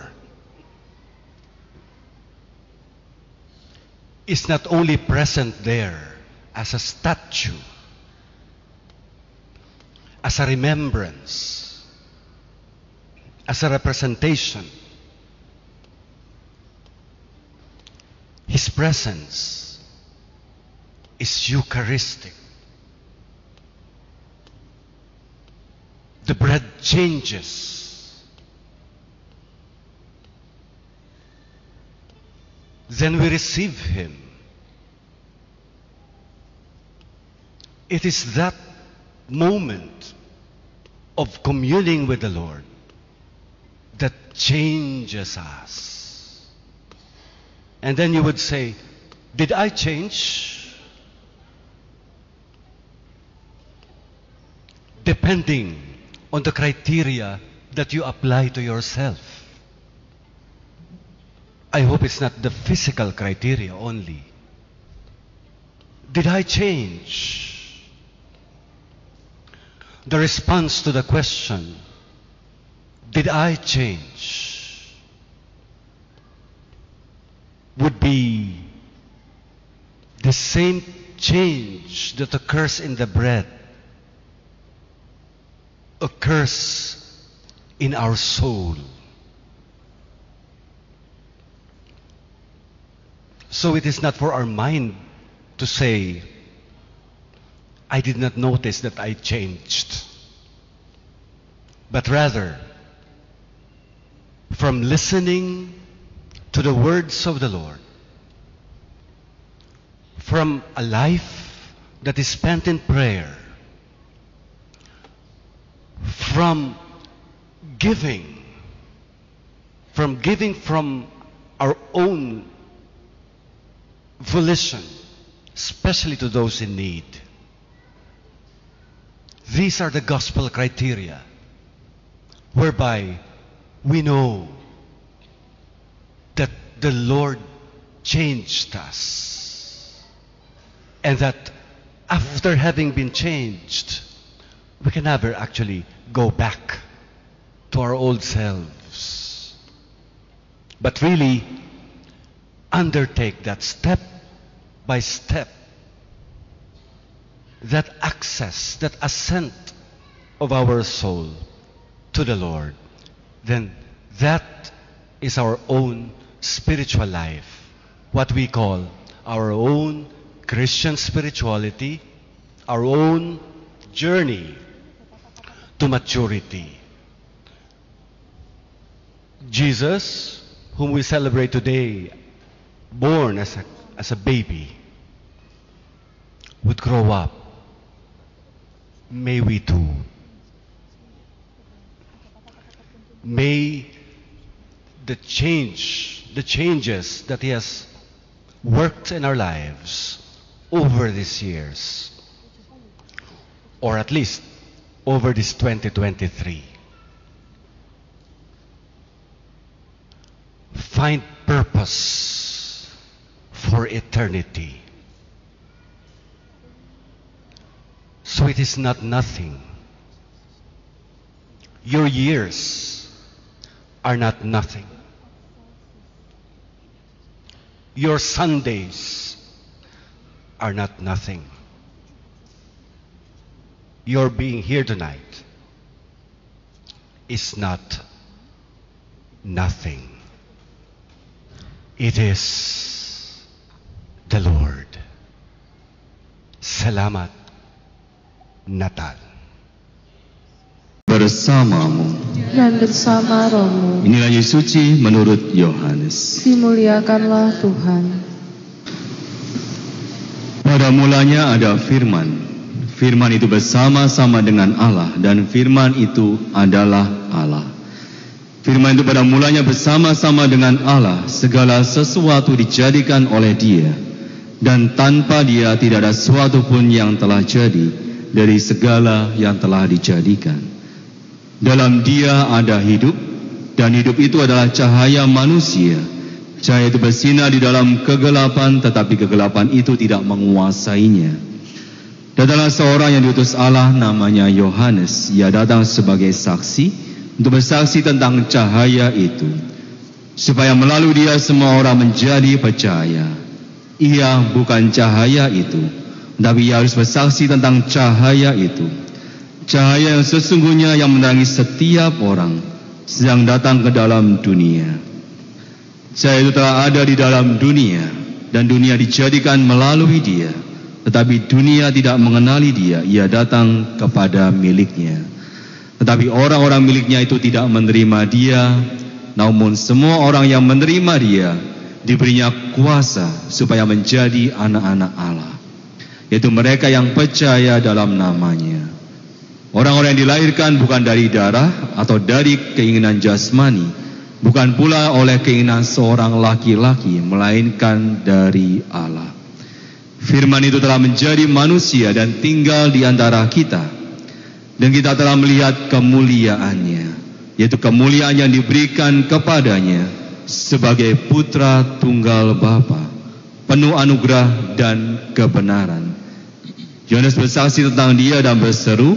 is not only present there as a statue, as a remembrance, as a representation. His presence is Eucharistic. The bread changes. Then we receive Him. It is that moment of communing with the Lord that changes us. And then you would say, Did I change? Depending on the criteria that you apply to yourself. I hope it's not the physical criteria only. Did I change? The response to the question, did I change? Would be the same change that occurs in the bread occurs in our soul. So it is not for our mind to say, I did not notice that I changed. But rather, from listening to the words of the Lord, from a life that is spent in prayer, from giving, from giving from our own volition, especially to those in need. These are the gospel criteria whereby we know that the Lord changed us and that after having been changed, we can never actually go back to our old selves. But really, undertake that step by step, that access, that ascent of our soul to the Lord, then that is our own spiritual life, what we call our own Christian spirituality, our own journey to maturity. Jesus, whom we celebrate today, born as a, as a baby, would grow up. May we too. May the change, the changes that He has worked in our lives over these years, or at least over this 2023, find purpose for eternity. So it is not nothing. Your years are not nothing. Your Sundays are not nothing. Your being here tonight is not nothing. It is the Lord. Salamat Natal. bersamamu dan bersama rohmu. Inilah Yesus suci menurut Yohanes. Dimuliakanlah Tuhan. Pada mulanya ada firman. Firman itu bersama-sama dengan Allah dan firman itu adalah Allah. Firman itu pada mulanya bersama-sama dengan Allah. Segala sesuatu dijadikan oleh dia. Dan tanpa dia tidak ada sesuatu pun yang telah jadi dari segala yang telah dijadikan. Dalam dia ada hidup dan hidup itu adalah cahaya manusia. Cahaya itu bersinar di dalam kegelapan tetapi kegelapan itu tidak menguasainya. Datanglah seorang yang diutus Allah namanya Yohanes. Ia datang sebagai saksi untuk bersaksi tentang cahaya itu supaya melalui dia semua orang menjadi percaya. Ia bukan cahaya itu, ia harus bersaksi tentang cahaya itu. Cahaya yang sesungguhnya yang menerangi setiap orang sedang datang ke dalam dunia. Cahaya itu telah ada di dalam dunia dan dunia dijadikan melalui dia. Tetapi dunia tidak mengenali dia, ia datang kepada miliknya. Tetapi orang-orang miliknya itu tidak menerima dia, namun semua orang yang menerima dia diberinya kuasa supaya menjadi anak-anak Allah, yaitu mereka yang percaya dalam namanya. Orang-orang yang dilahirkan bukan dari darah atau dari keinginan jasmani, bukan pula oleh keinginan seorang laki-laki, melainkan dari Allah. Firman itu telah menjadi manusia dan tinggal di antara kita dan kita telah melihat kemuliaannya, yaitu kemuliaan yang diberikan kepadanya sebagai putra tunggal Bapa, penuh anugerah dan kebenaran. Yohanes bersaksi tentang dia dan berseru,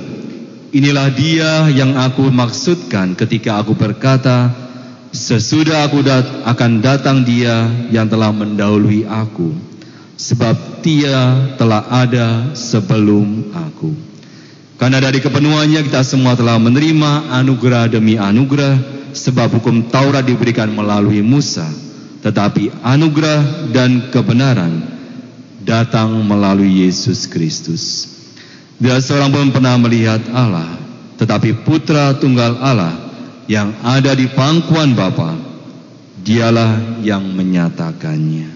inilah dia yang aku maksudkan ketika aku berkata, sesudah aku dat akan datang dia yang telah mendahului aku, sebab dia telah ada sebelum aku. Karena dari kepenuhannya kita semua telah menerima anugerah demi anugerah sebab hukum Taurat diberikan melalui Musa. Tetapi anugerah dan kebenaran datang melalui Yesus Kristus. Tidak seorang pun pernah melihat Allah, tetapi putra tunggal Allah yang ada di pangkuan Bapa, dialah yang menyatakannya.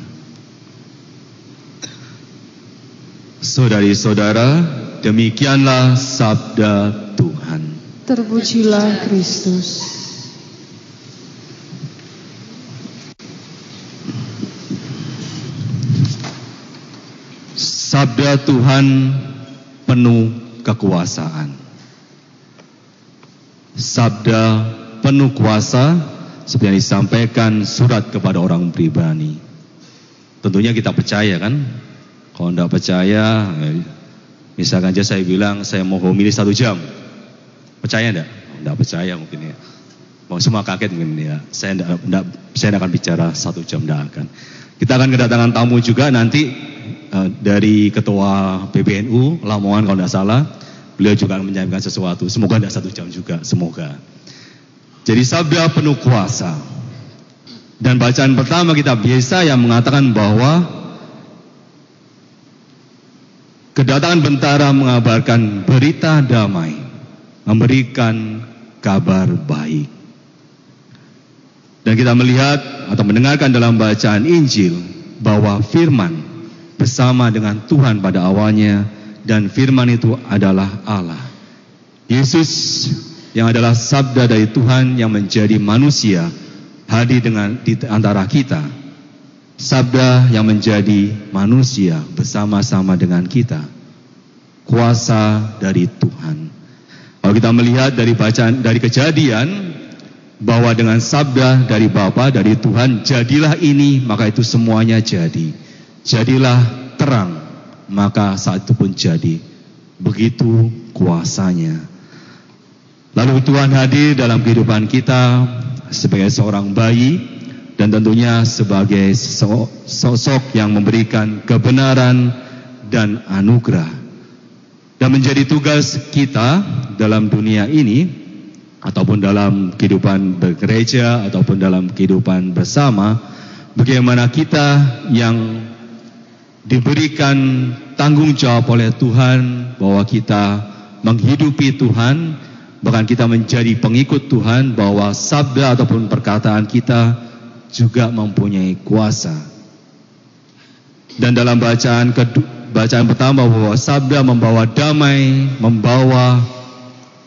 Saudari-saudara, Demikianlah sabda Tuhan. Terpujilah Kristus. Sabda Tuhan penuh kekuasaan. Sabda penuh kuasa seperti yang disampaikan surat kepada orang pribadi. Tentunya kita percaya kan? Kalau tidak percaya, Misalkan aja saya bilang saya mau homili satu jam. Percaya enggak? Enggak percaya mungkin ya. Mau semua kaget mungkin ya. Saya enggak akan bicara satu jam enggak akan. Kita akan kedatangan tamu juga nanti uh, dari ketua PBNU Lamongan kalau enggak salah. Beliau juga akan menyampaikan sesuatu. Semoga enggak satu jam juga. Semoga. Jadi sabda penuh kuasa. Dan bacaan pertama kita biasa yang mengatakan bahwa Kedatangan bentara mengabarkan berita damai, memberikan kabar baik. Dan kita melihat atau mendengarkan dalam bacaan Injil bahwa firman bersama dengan Tuhan pada awalnya dan firman itu adalah Allah. Yesus yang adalah sabda dari Tuhan yang menjadi manusia hadir dengan di antara kita sabda yang menjadi manusia bersama-sama dengan kita. Kuasa dari Tuhan. Kalau kita melihat dari bacaan dari kejadian bahwa dengan sabda dari Bapa dari Tuhan jadilah ini maka itu semuanya jadi. Jadilah terang maka saat itu pun jadi. Begitu kuasanya. Lalu Tuhan hadir dalam kehidupan kita sebagai seorang bayi dan tentunya sebagai sosok yang memberikan kebenaran dan anugerah. Dan menjadi tugas kita dalam dunia ini ataupun dalam kehidupan bergereja ataupun dalam kehidupan bersama bagaimana kita yang diberikan tanggung jawab oleh Tuhan bahwa kita menghidupi Tuhan bahkan kita menjadi pengikut Tuhan bahwa sabda ataupun perkataan kita juga mempunyai kuasa. Dan dalam bacaan kedua, bacaan pertama bahwa sabda membawa damai, membawa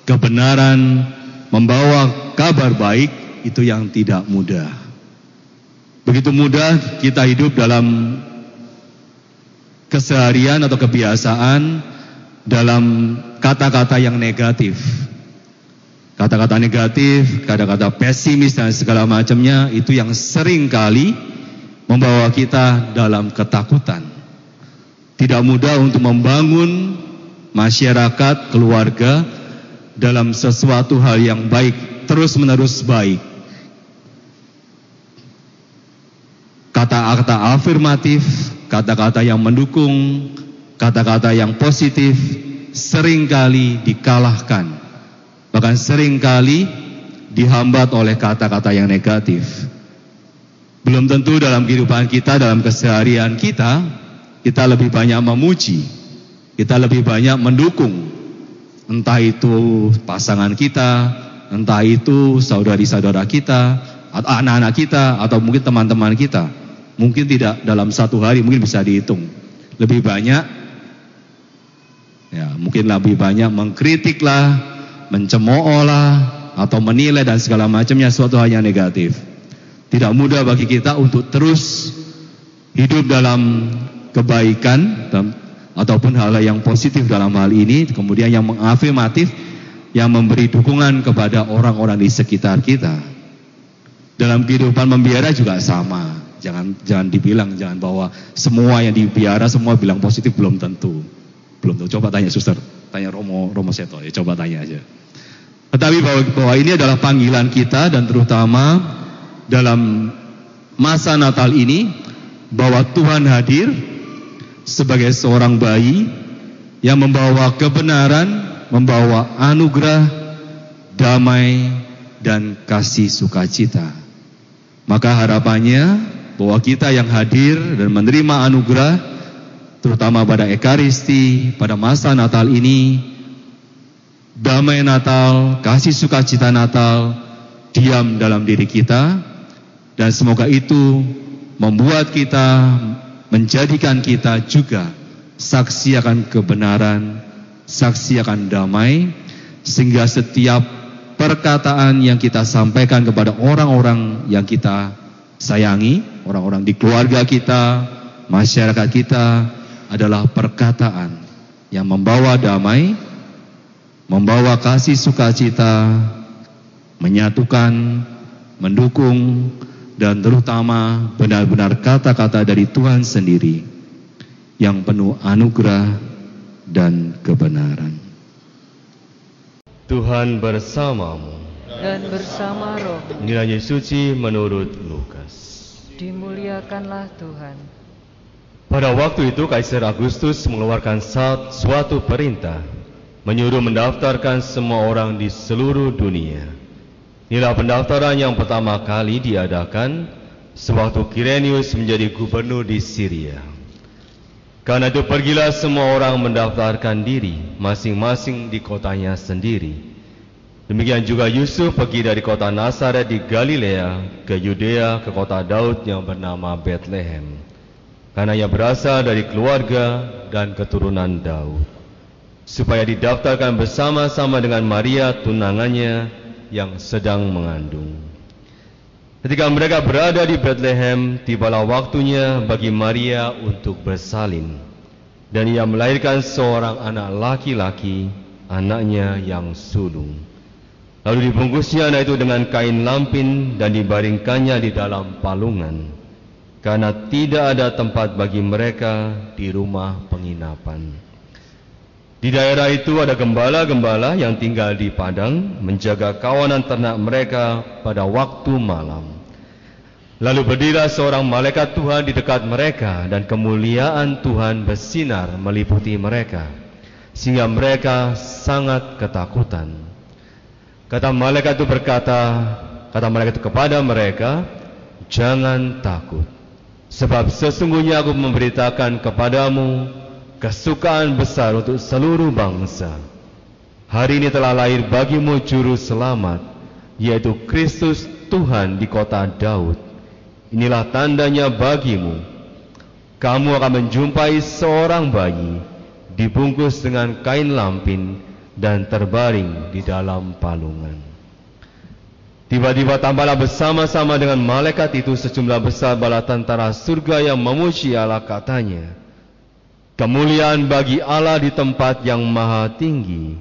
kebenaran, membawa kabar baik itu yang tidak mudah. Begitu mudah kita hidup dalam keseharian atau kebiasaan dalam kata-kata yang negatif. Kata-kata negatif, kata-kata pesimis dan segala macamnya itu yang sering kali membawa kita dalam ketakutan. Tidak mudah untuk membangun masyarakat, keluarga dalam sesuatu hal yang baik, terus-menerus baik. Kata-kata afirmatif, kata-kata yang mendukung, kata-kata yang positif sering kali dikalahkan. Bahkan sering kali dihambat oleh kata-kata yang negatif. Belum tentu dalam kehidupan kita, dalam keseharian kita, kita lebih banyak memuji, kita lebih banyak mendukung, entah itu pasangan kita, entah itu saudari-saudara kita, atau anak-anak kita, atau mungkin teman-teman kita. Mungkin tidak dalam satu hari, mungkin bisa dihitung. Lebih banyak, ya mungkin lebih banyak mengkritiklah, mencemoohlah, atau menilai dan segala macamnya suatu hal yang negatif. Tidak mudah bagi kita untuk terus hidup dalam kebaikan ataupun hal yang positif dalam hal ini, kemudian yang mengafirmatif, yang memberi dukungan kepada orang-orang di sekitar kita. Dalam kehidupan membiara juga sama. Jangan jangan dibilang, jangan bahwa semua yang dibiara semua bilang positif belum tentu. Belum tentu. Coba tanya suster, tanya Romo Romo Seto ya, coba tanya aja. Tetapi bahwa, bahwa ini adalah panggilan kita dan terutama dalam masa Natal ini bahwa Tuhan hadir sebagai seorang bayi yang membawa kebenaran, membawa anugerah, damai dan kasih sukacita. Maka harapannya bahwa kita yang hadir dan menerima anugerah terutama pada Ekaristi pada masa Natal ini damai Natal, kasih sukacita Natal diam dalam diri kita dan semoga itu membuat kita menjadikan kita juga saksi akan kebenaran, saksi akan damai sehingga setiap perkataan yang kita sampaikan kepada orang-orang yang kita sayangi, orang-orang di keluarga kita, masyarakat kita adalah perkataan yang membawa damai, membawa kasih sukacita, menyatukan, mendukung, dan terutama benar-benar kata-kata dari Tuhan sendiri yang penuh anugerah dan kebenaran. Tuhan bersamamu dan bersama roh Nilai suci menurut Lukas dimuliakanlah Tuhan. Pada waktu itu Kaisar Agustus mengeluarkan suatu perintah menyuruh mendaftarkan semua orang di seluruh dunia. Inilah pendaftaran yang pertama kali diadakan sewaktu Kirenius menjadi gubernur di Syria. Karena itu pergilah semua orang mendaftarkan diri masing-masing di kotanya sendiri. Demikian juga Yusuf pergi dari kota Nazaret di Galilea ke Yudea ke kota Daud yang bernama Bethlehem. Karena ia berasal dari keluarga dan keturunan Daud. Supaya didaftarkan bersama-sama dengan Maria tunangannya yang sedang mengandung. Ketika mereka berada di Bethlehem, tibalah waktunya bagi Maria untuk bersalin. Dan ia melahirkan seorang anak laki-laki, anaknya yang sulung. Lalu dibungkusnya anak itu dengan kain lampin dan dibaringkannya di dalam palungan karena tidak ada tempat bagi mereka di rumah penginapan. Di daerah itu ada gembala-gembala yang tinggal di padang menjaga kawanan ternak mereka pada waktu malam. Lalu berdirilah seorang malaikat Tuhan di dekat mereka dan kemuliaan Tuhan bersinar meliputi mereka sehingga mereka sangat ketakutan. Kata malaikat itu berkata, kata malaikat itu kepada mereka, jangan takut. Sebab sesungguhnya aku memberitakan kepadamu kesukaan besar untuk seluruh bangsa. Hari ini telah lahir bagimu juru selamat, yaitu Kristus Tuhan di kota Daud. Inilah tandanya bagimu. Kamu akan menjumpai seorang bayi dibungkus dengan kain lampin dan terbaring di dalam palungan. Tiba-tiba tampaklah bersama-sama dengan malaikat itu sejumlah besar bala tentara surga yang memuji Allah katanya. Kemuliaan bagi Allah di tempat yang maha tinggi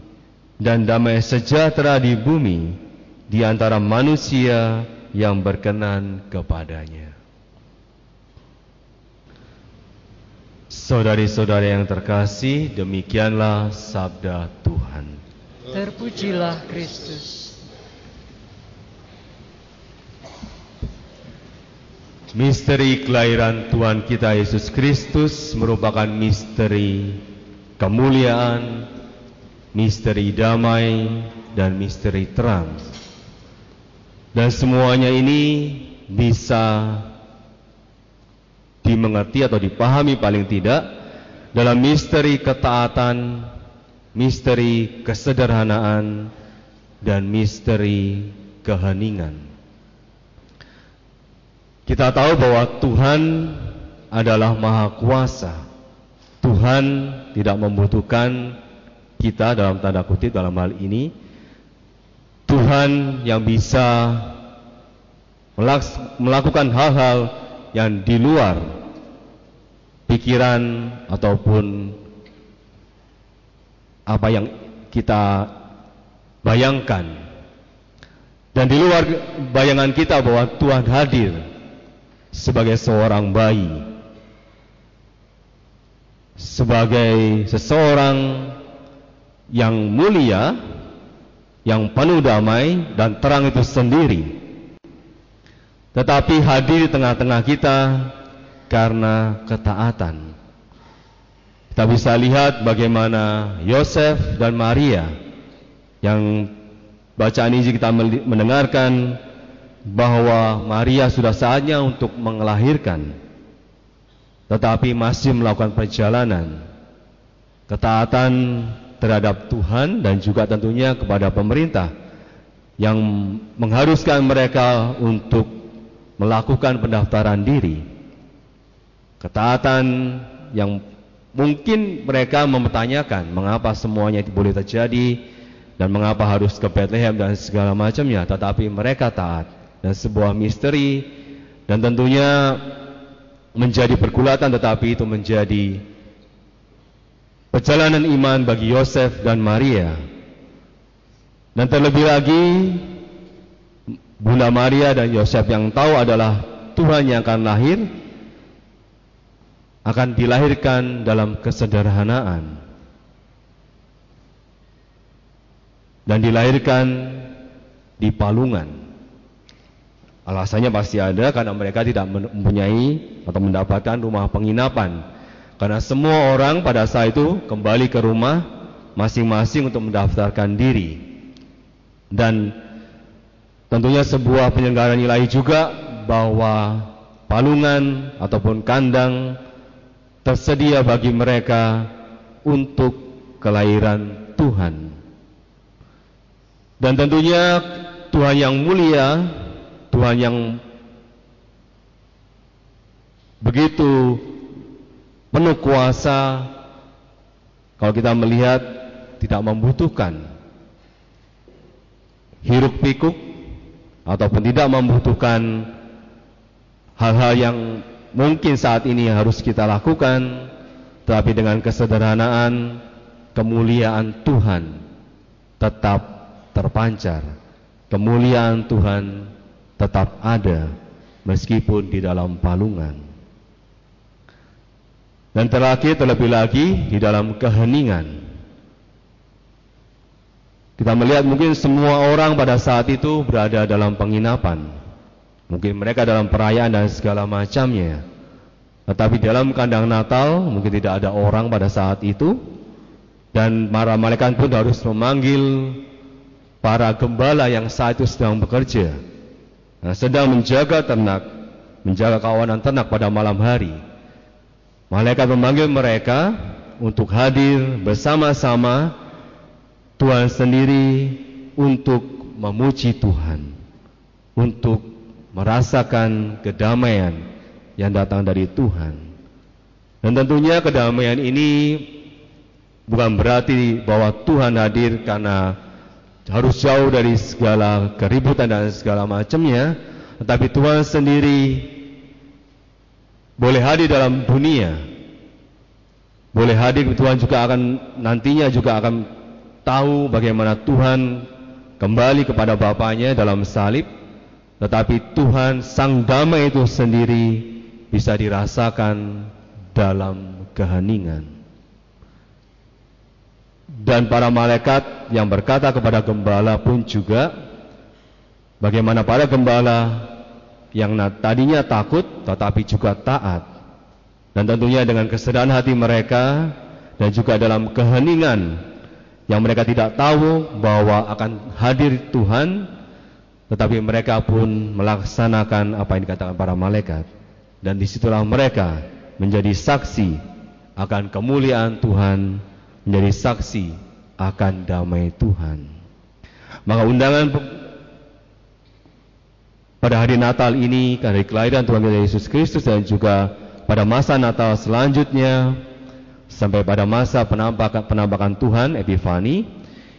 dan damai sejahtera di bumi di antara manusia yang berkenan kepadanya. Saudari-saudari yang terkasih, demikianlah sabda Tuhan. Terpujilah Kristus. Misteri kelahiran Tuhan kita Yesus Kristus merupakan misteri kemuliaan, misteri damai, dan misteri terang. Dan semuanya ini bisa dimengerti atau dipahami paling tidak dalam misteri ketaatan, misteri kesederhanaan, dan misteri keheningan. Kita tahu bahwa Tuhan adalah Maha Kuasa. Tuhan tidak membutuhkan kita dalam tanda kutip dalam hal ini. Tuhan yang bisa melakukan hal-hal yang di luar pikiran ataupun apa yang kita bayangkan. Dan di luar bayangan kita bahwa Tuhan hadir sebagai seorang bayi, sebagai seseorang yang mulia, yang penuh damai dan terang itu sendiri. Tetapi hadir di tengah-tengah kita karena ketaatan. Kita bisa lihat bagaimana Yosef dan Maria yang bacaan ini kita mendengarkan bahwa Maria sudah saatnya untuk melahirkan tetapi masih melakukan perjalanan ketaatan terhadap Tuhan dan juga tentunya kepada pemerintah yang mengharuskan mereka untuk melakukan pendaftaran diri. Ketaatan yang mungkin mereka mempertanyakan mengapa semuanya itu boleh terjadi dan mengapa harus ke Bethlehem dan segala macamnya. Tetapi mereka taat. Dan sebuah misteri dan tentunya menjadi pergulatan tetapi itu menjadi perjalanan iman bagi Yosef dan Maria. Dan terlebih lagi Bunda Maria dan Yosef yang tahu adalah Tuhan yang akan lahir akan dilahirkan dalam kesederhanaan dan dilahirkan di palungan Alasannya pasti ada karena mereka tidak mempunyai atau mendapatkan rumah penginapan. Karena semua orang pada saat itu kembali ke rumah masing-masing untuk mendaftarkan diri. Dan tentunya sebuah penyelenggaraan ilahi juga bahwa palungan ataupun kandang tersedia bagi mereka untuk kelahiran Tuhan. Dan tentunya Tuhan yang mulia Tuhan yang begitu penuh kuasa kalau kita melihat tidak membutuhkan hiruk pikuk ataupun tidak membutuhkan hal-hal yang mungkin saat ini harus kita lakukan tetapi dengan kesederhanaan kemuliaan Tuhan tetap terpancar kemuliaan Tuhan tetap ada meskipun di dalam palungan. Dan terakhir terlebih lagi di dalam keheningan. Kita melihat mungkin semua orang pada saat itu berada dalam penginapan. Mungkin mereka dalam perayaan dan segala macamnya. Tetapi dalam kandang Natal mungkin tidak ada orang pada saat itu. Dan para malaikat pun harus memanggil para gembala yang saat itu sedang bekerja nah, sedang menjaga ternak, menjaga kawanan ternak pada malam hari. Malaikat memanggil mereka untuk hadir bersama-sama Tuhan sendiri untuk memuji Tuhan, untuk merasakan kedamaian yang datang dari Tuhan. Dan tentunya kedamaian ini bukan berarti bahwa Tuhan hadir karena harus jauh dari segala keributan dan segala macamnya, tetapi Tuhan sendiri boleh hadir dalam dunia. Boleh hadir Tuhan juga akan nantinya juga akan tahu bagaimana Tuhan kembali kepada Bapaknya dalam salib, tetapi Tuhan Sang Damai itu sendiri bisa dirasakan dalam keheningan. Dan para malaikat yang berkata kepada gembala pun juga bagaimana para gembala yang tadinya takut tetapi juga taat. Dan tentunya dengan kesediaan hati mereka dan juga dalam keheningan yang mereka tidak tahu bahwa akan hadir Tuhan tetapi mereka pun melaksanakan apa yang dikatakan para malaikat dan di situlah mereka menjadi saksi akan kemuliaan Tuhan, menjadi saksi akan damai Tuhan. Maka undangan pada hari Natal ini, hari kelahiran Tuhan Yesus Kristus dan juga pada masa Natal selanjutnya sampai pada masa penampakan, penampakan Tuhan Epifani,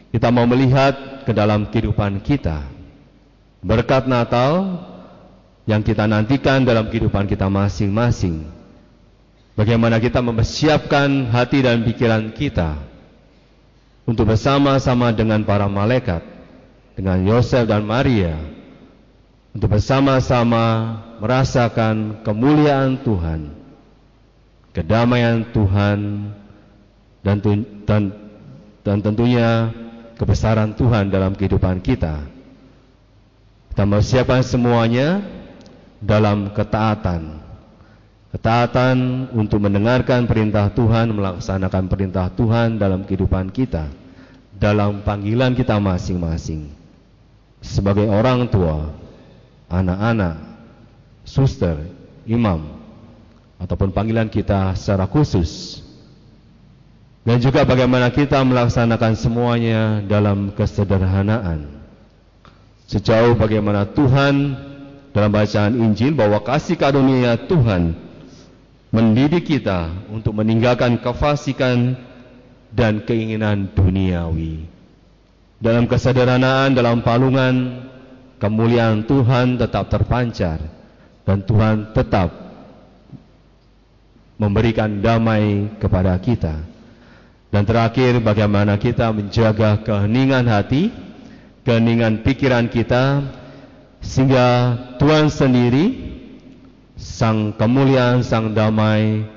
kita mau melihat ke dalam kehidupan kita. Berkat Natal yang kita nantikan dalam kehidupan kita masing-masing Bagaimana kita mempersiapkan hati dan pikiran kita untuk bersama-sama dengan para malaikat, dengan Yosef dan Maria, untuk bersama-sama merasakan kemuliaan Tuhan, kedamaian Tuhan, dan, dan, dan tentunya kebesaran Tuhan dalam kehidupan kita. Kita mempersiapkan semuanya dalam ketaatan Ketaatan untuk mendengarkan perintah Tuhan, melaksanakan perintah Tuhan dalam kehidupan kita, dalam panggilan kita masing-masing. Sebagai orang tua, anak-anak, suster, imam, ataupun panggilan kita secara khusus. Dan juga bagaimana kita melaksanakan semuanya dalam kesederhanaan. Sejauh bagaimana Tuhan dalam bacaan Injil bahwa kasih karunia Tuhan mendidik kita untuk meninggalkan kefasikan dan keinginan duniawi. Dalam kesederhanaan, dalam palungan, kemuliaan Tuhan tetap terpancar dan Tuhan tetap memberikan damai kepada kita. Dan terakhir, bagaimana kita menjaga keheningan hati, keheningan pikiran kita, sehingga Tuhan sendiri sang kemuliaan, sang damai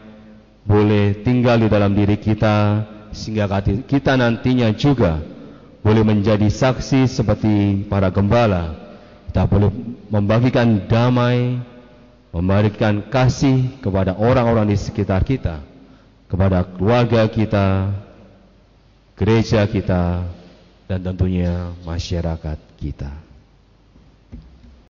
boleh tinggal di dalam diri kita sehingga kita nantinya juga boleh menjadi saksi seperti para gembala. Kita boleh membagikan damai, memberikan kasih kepada orang-orang di sekitar kita, kepada keluarga kita, gereja kita, dan tentunya masyarakat kita.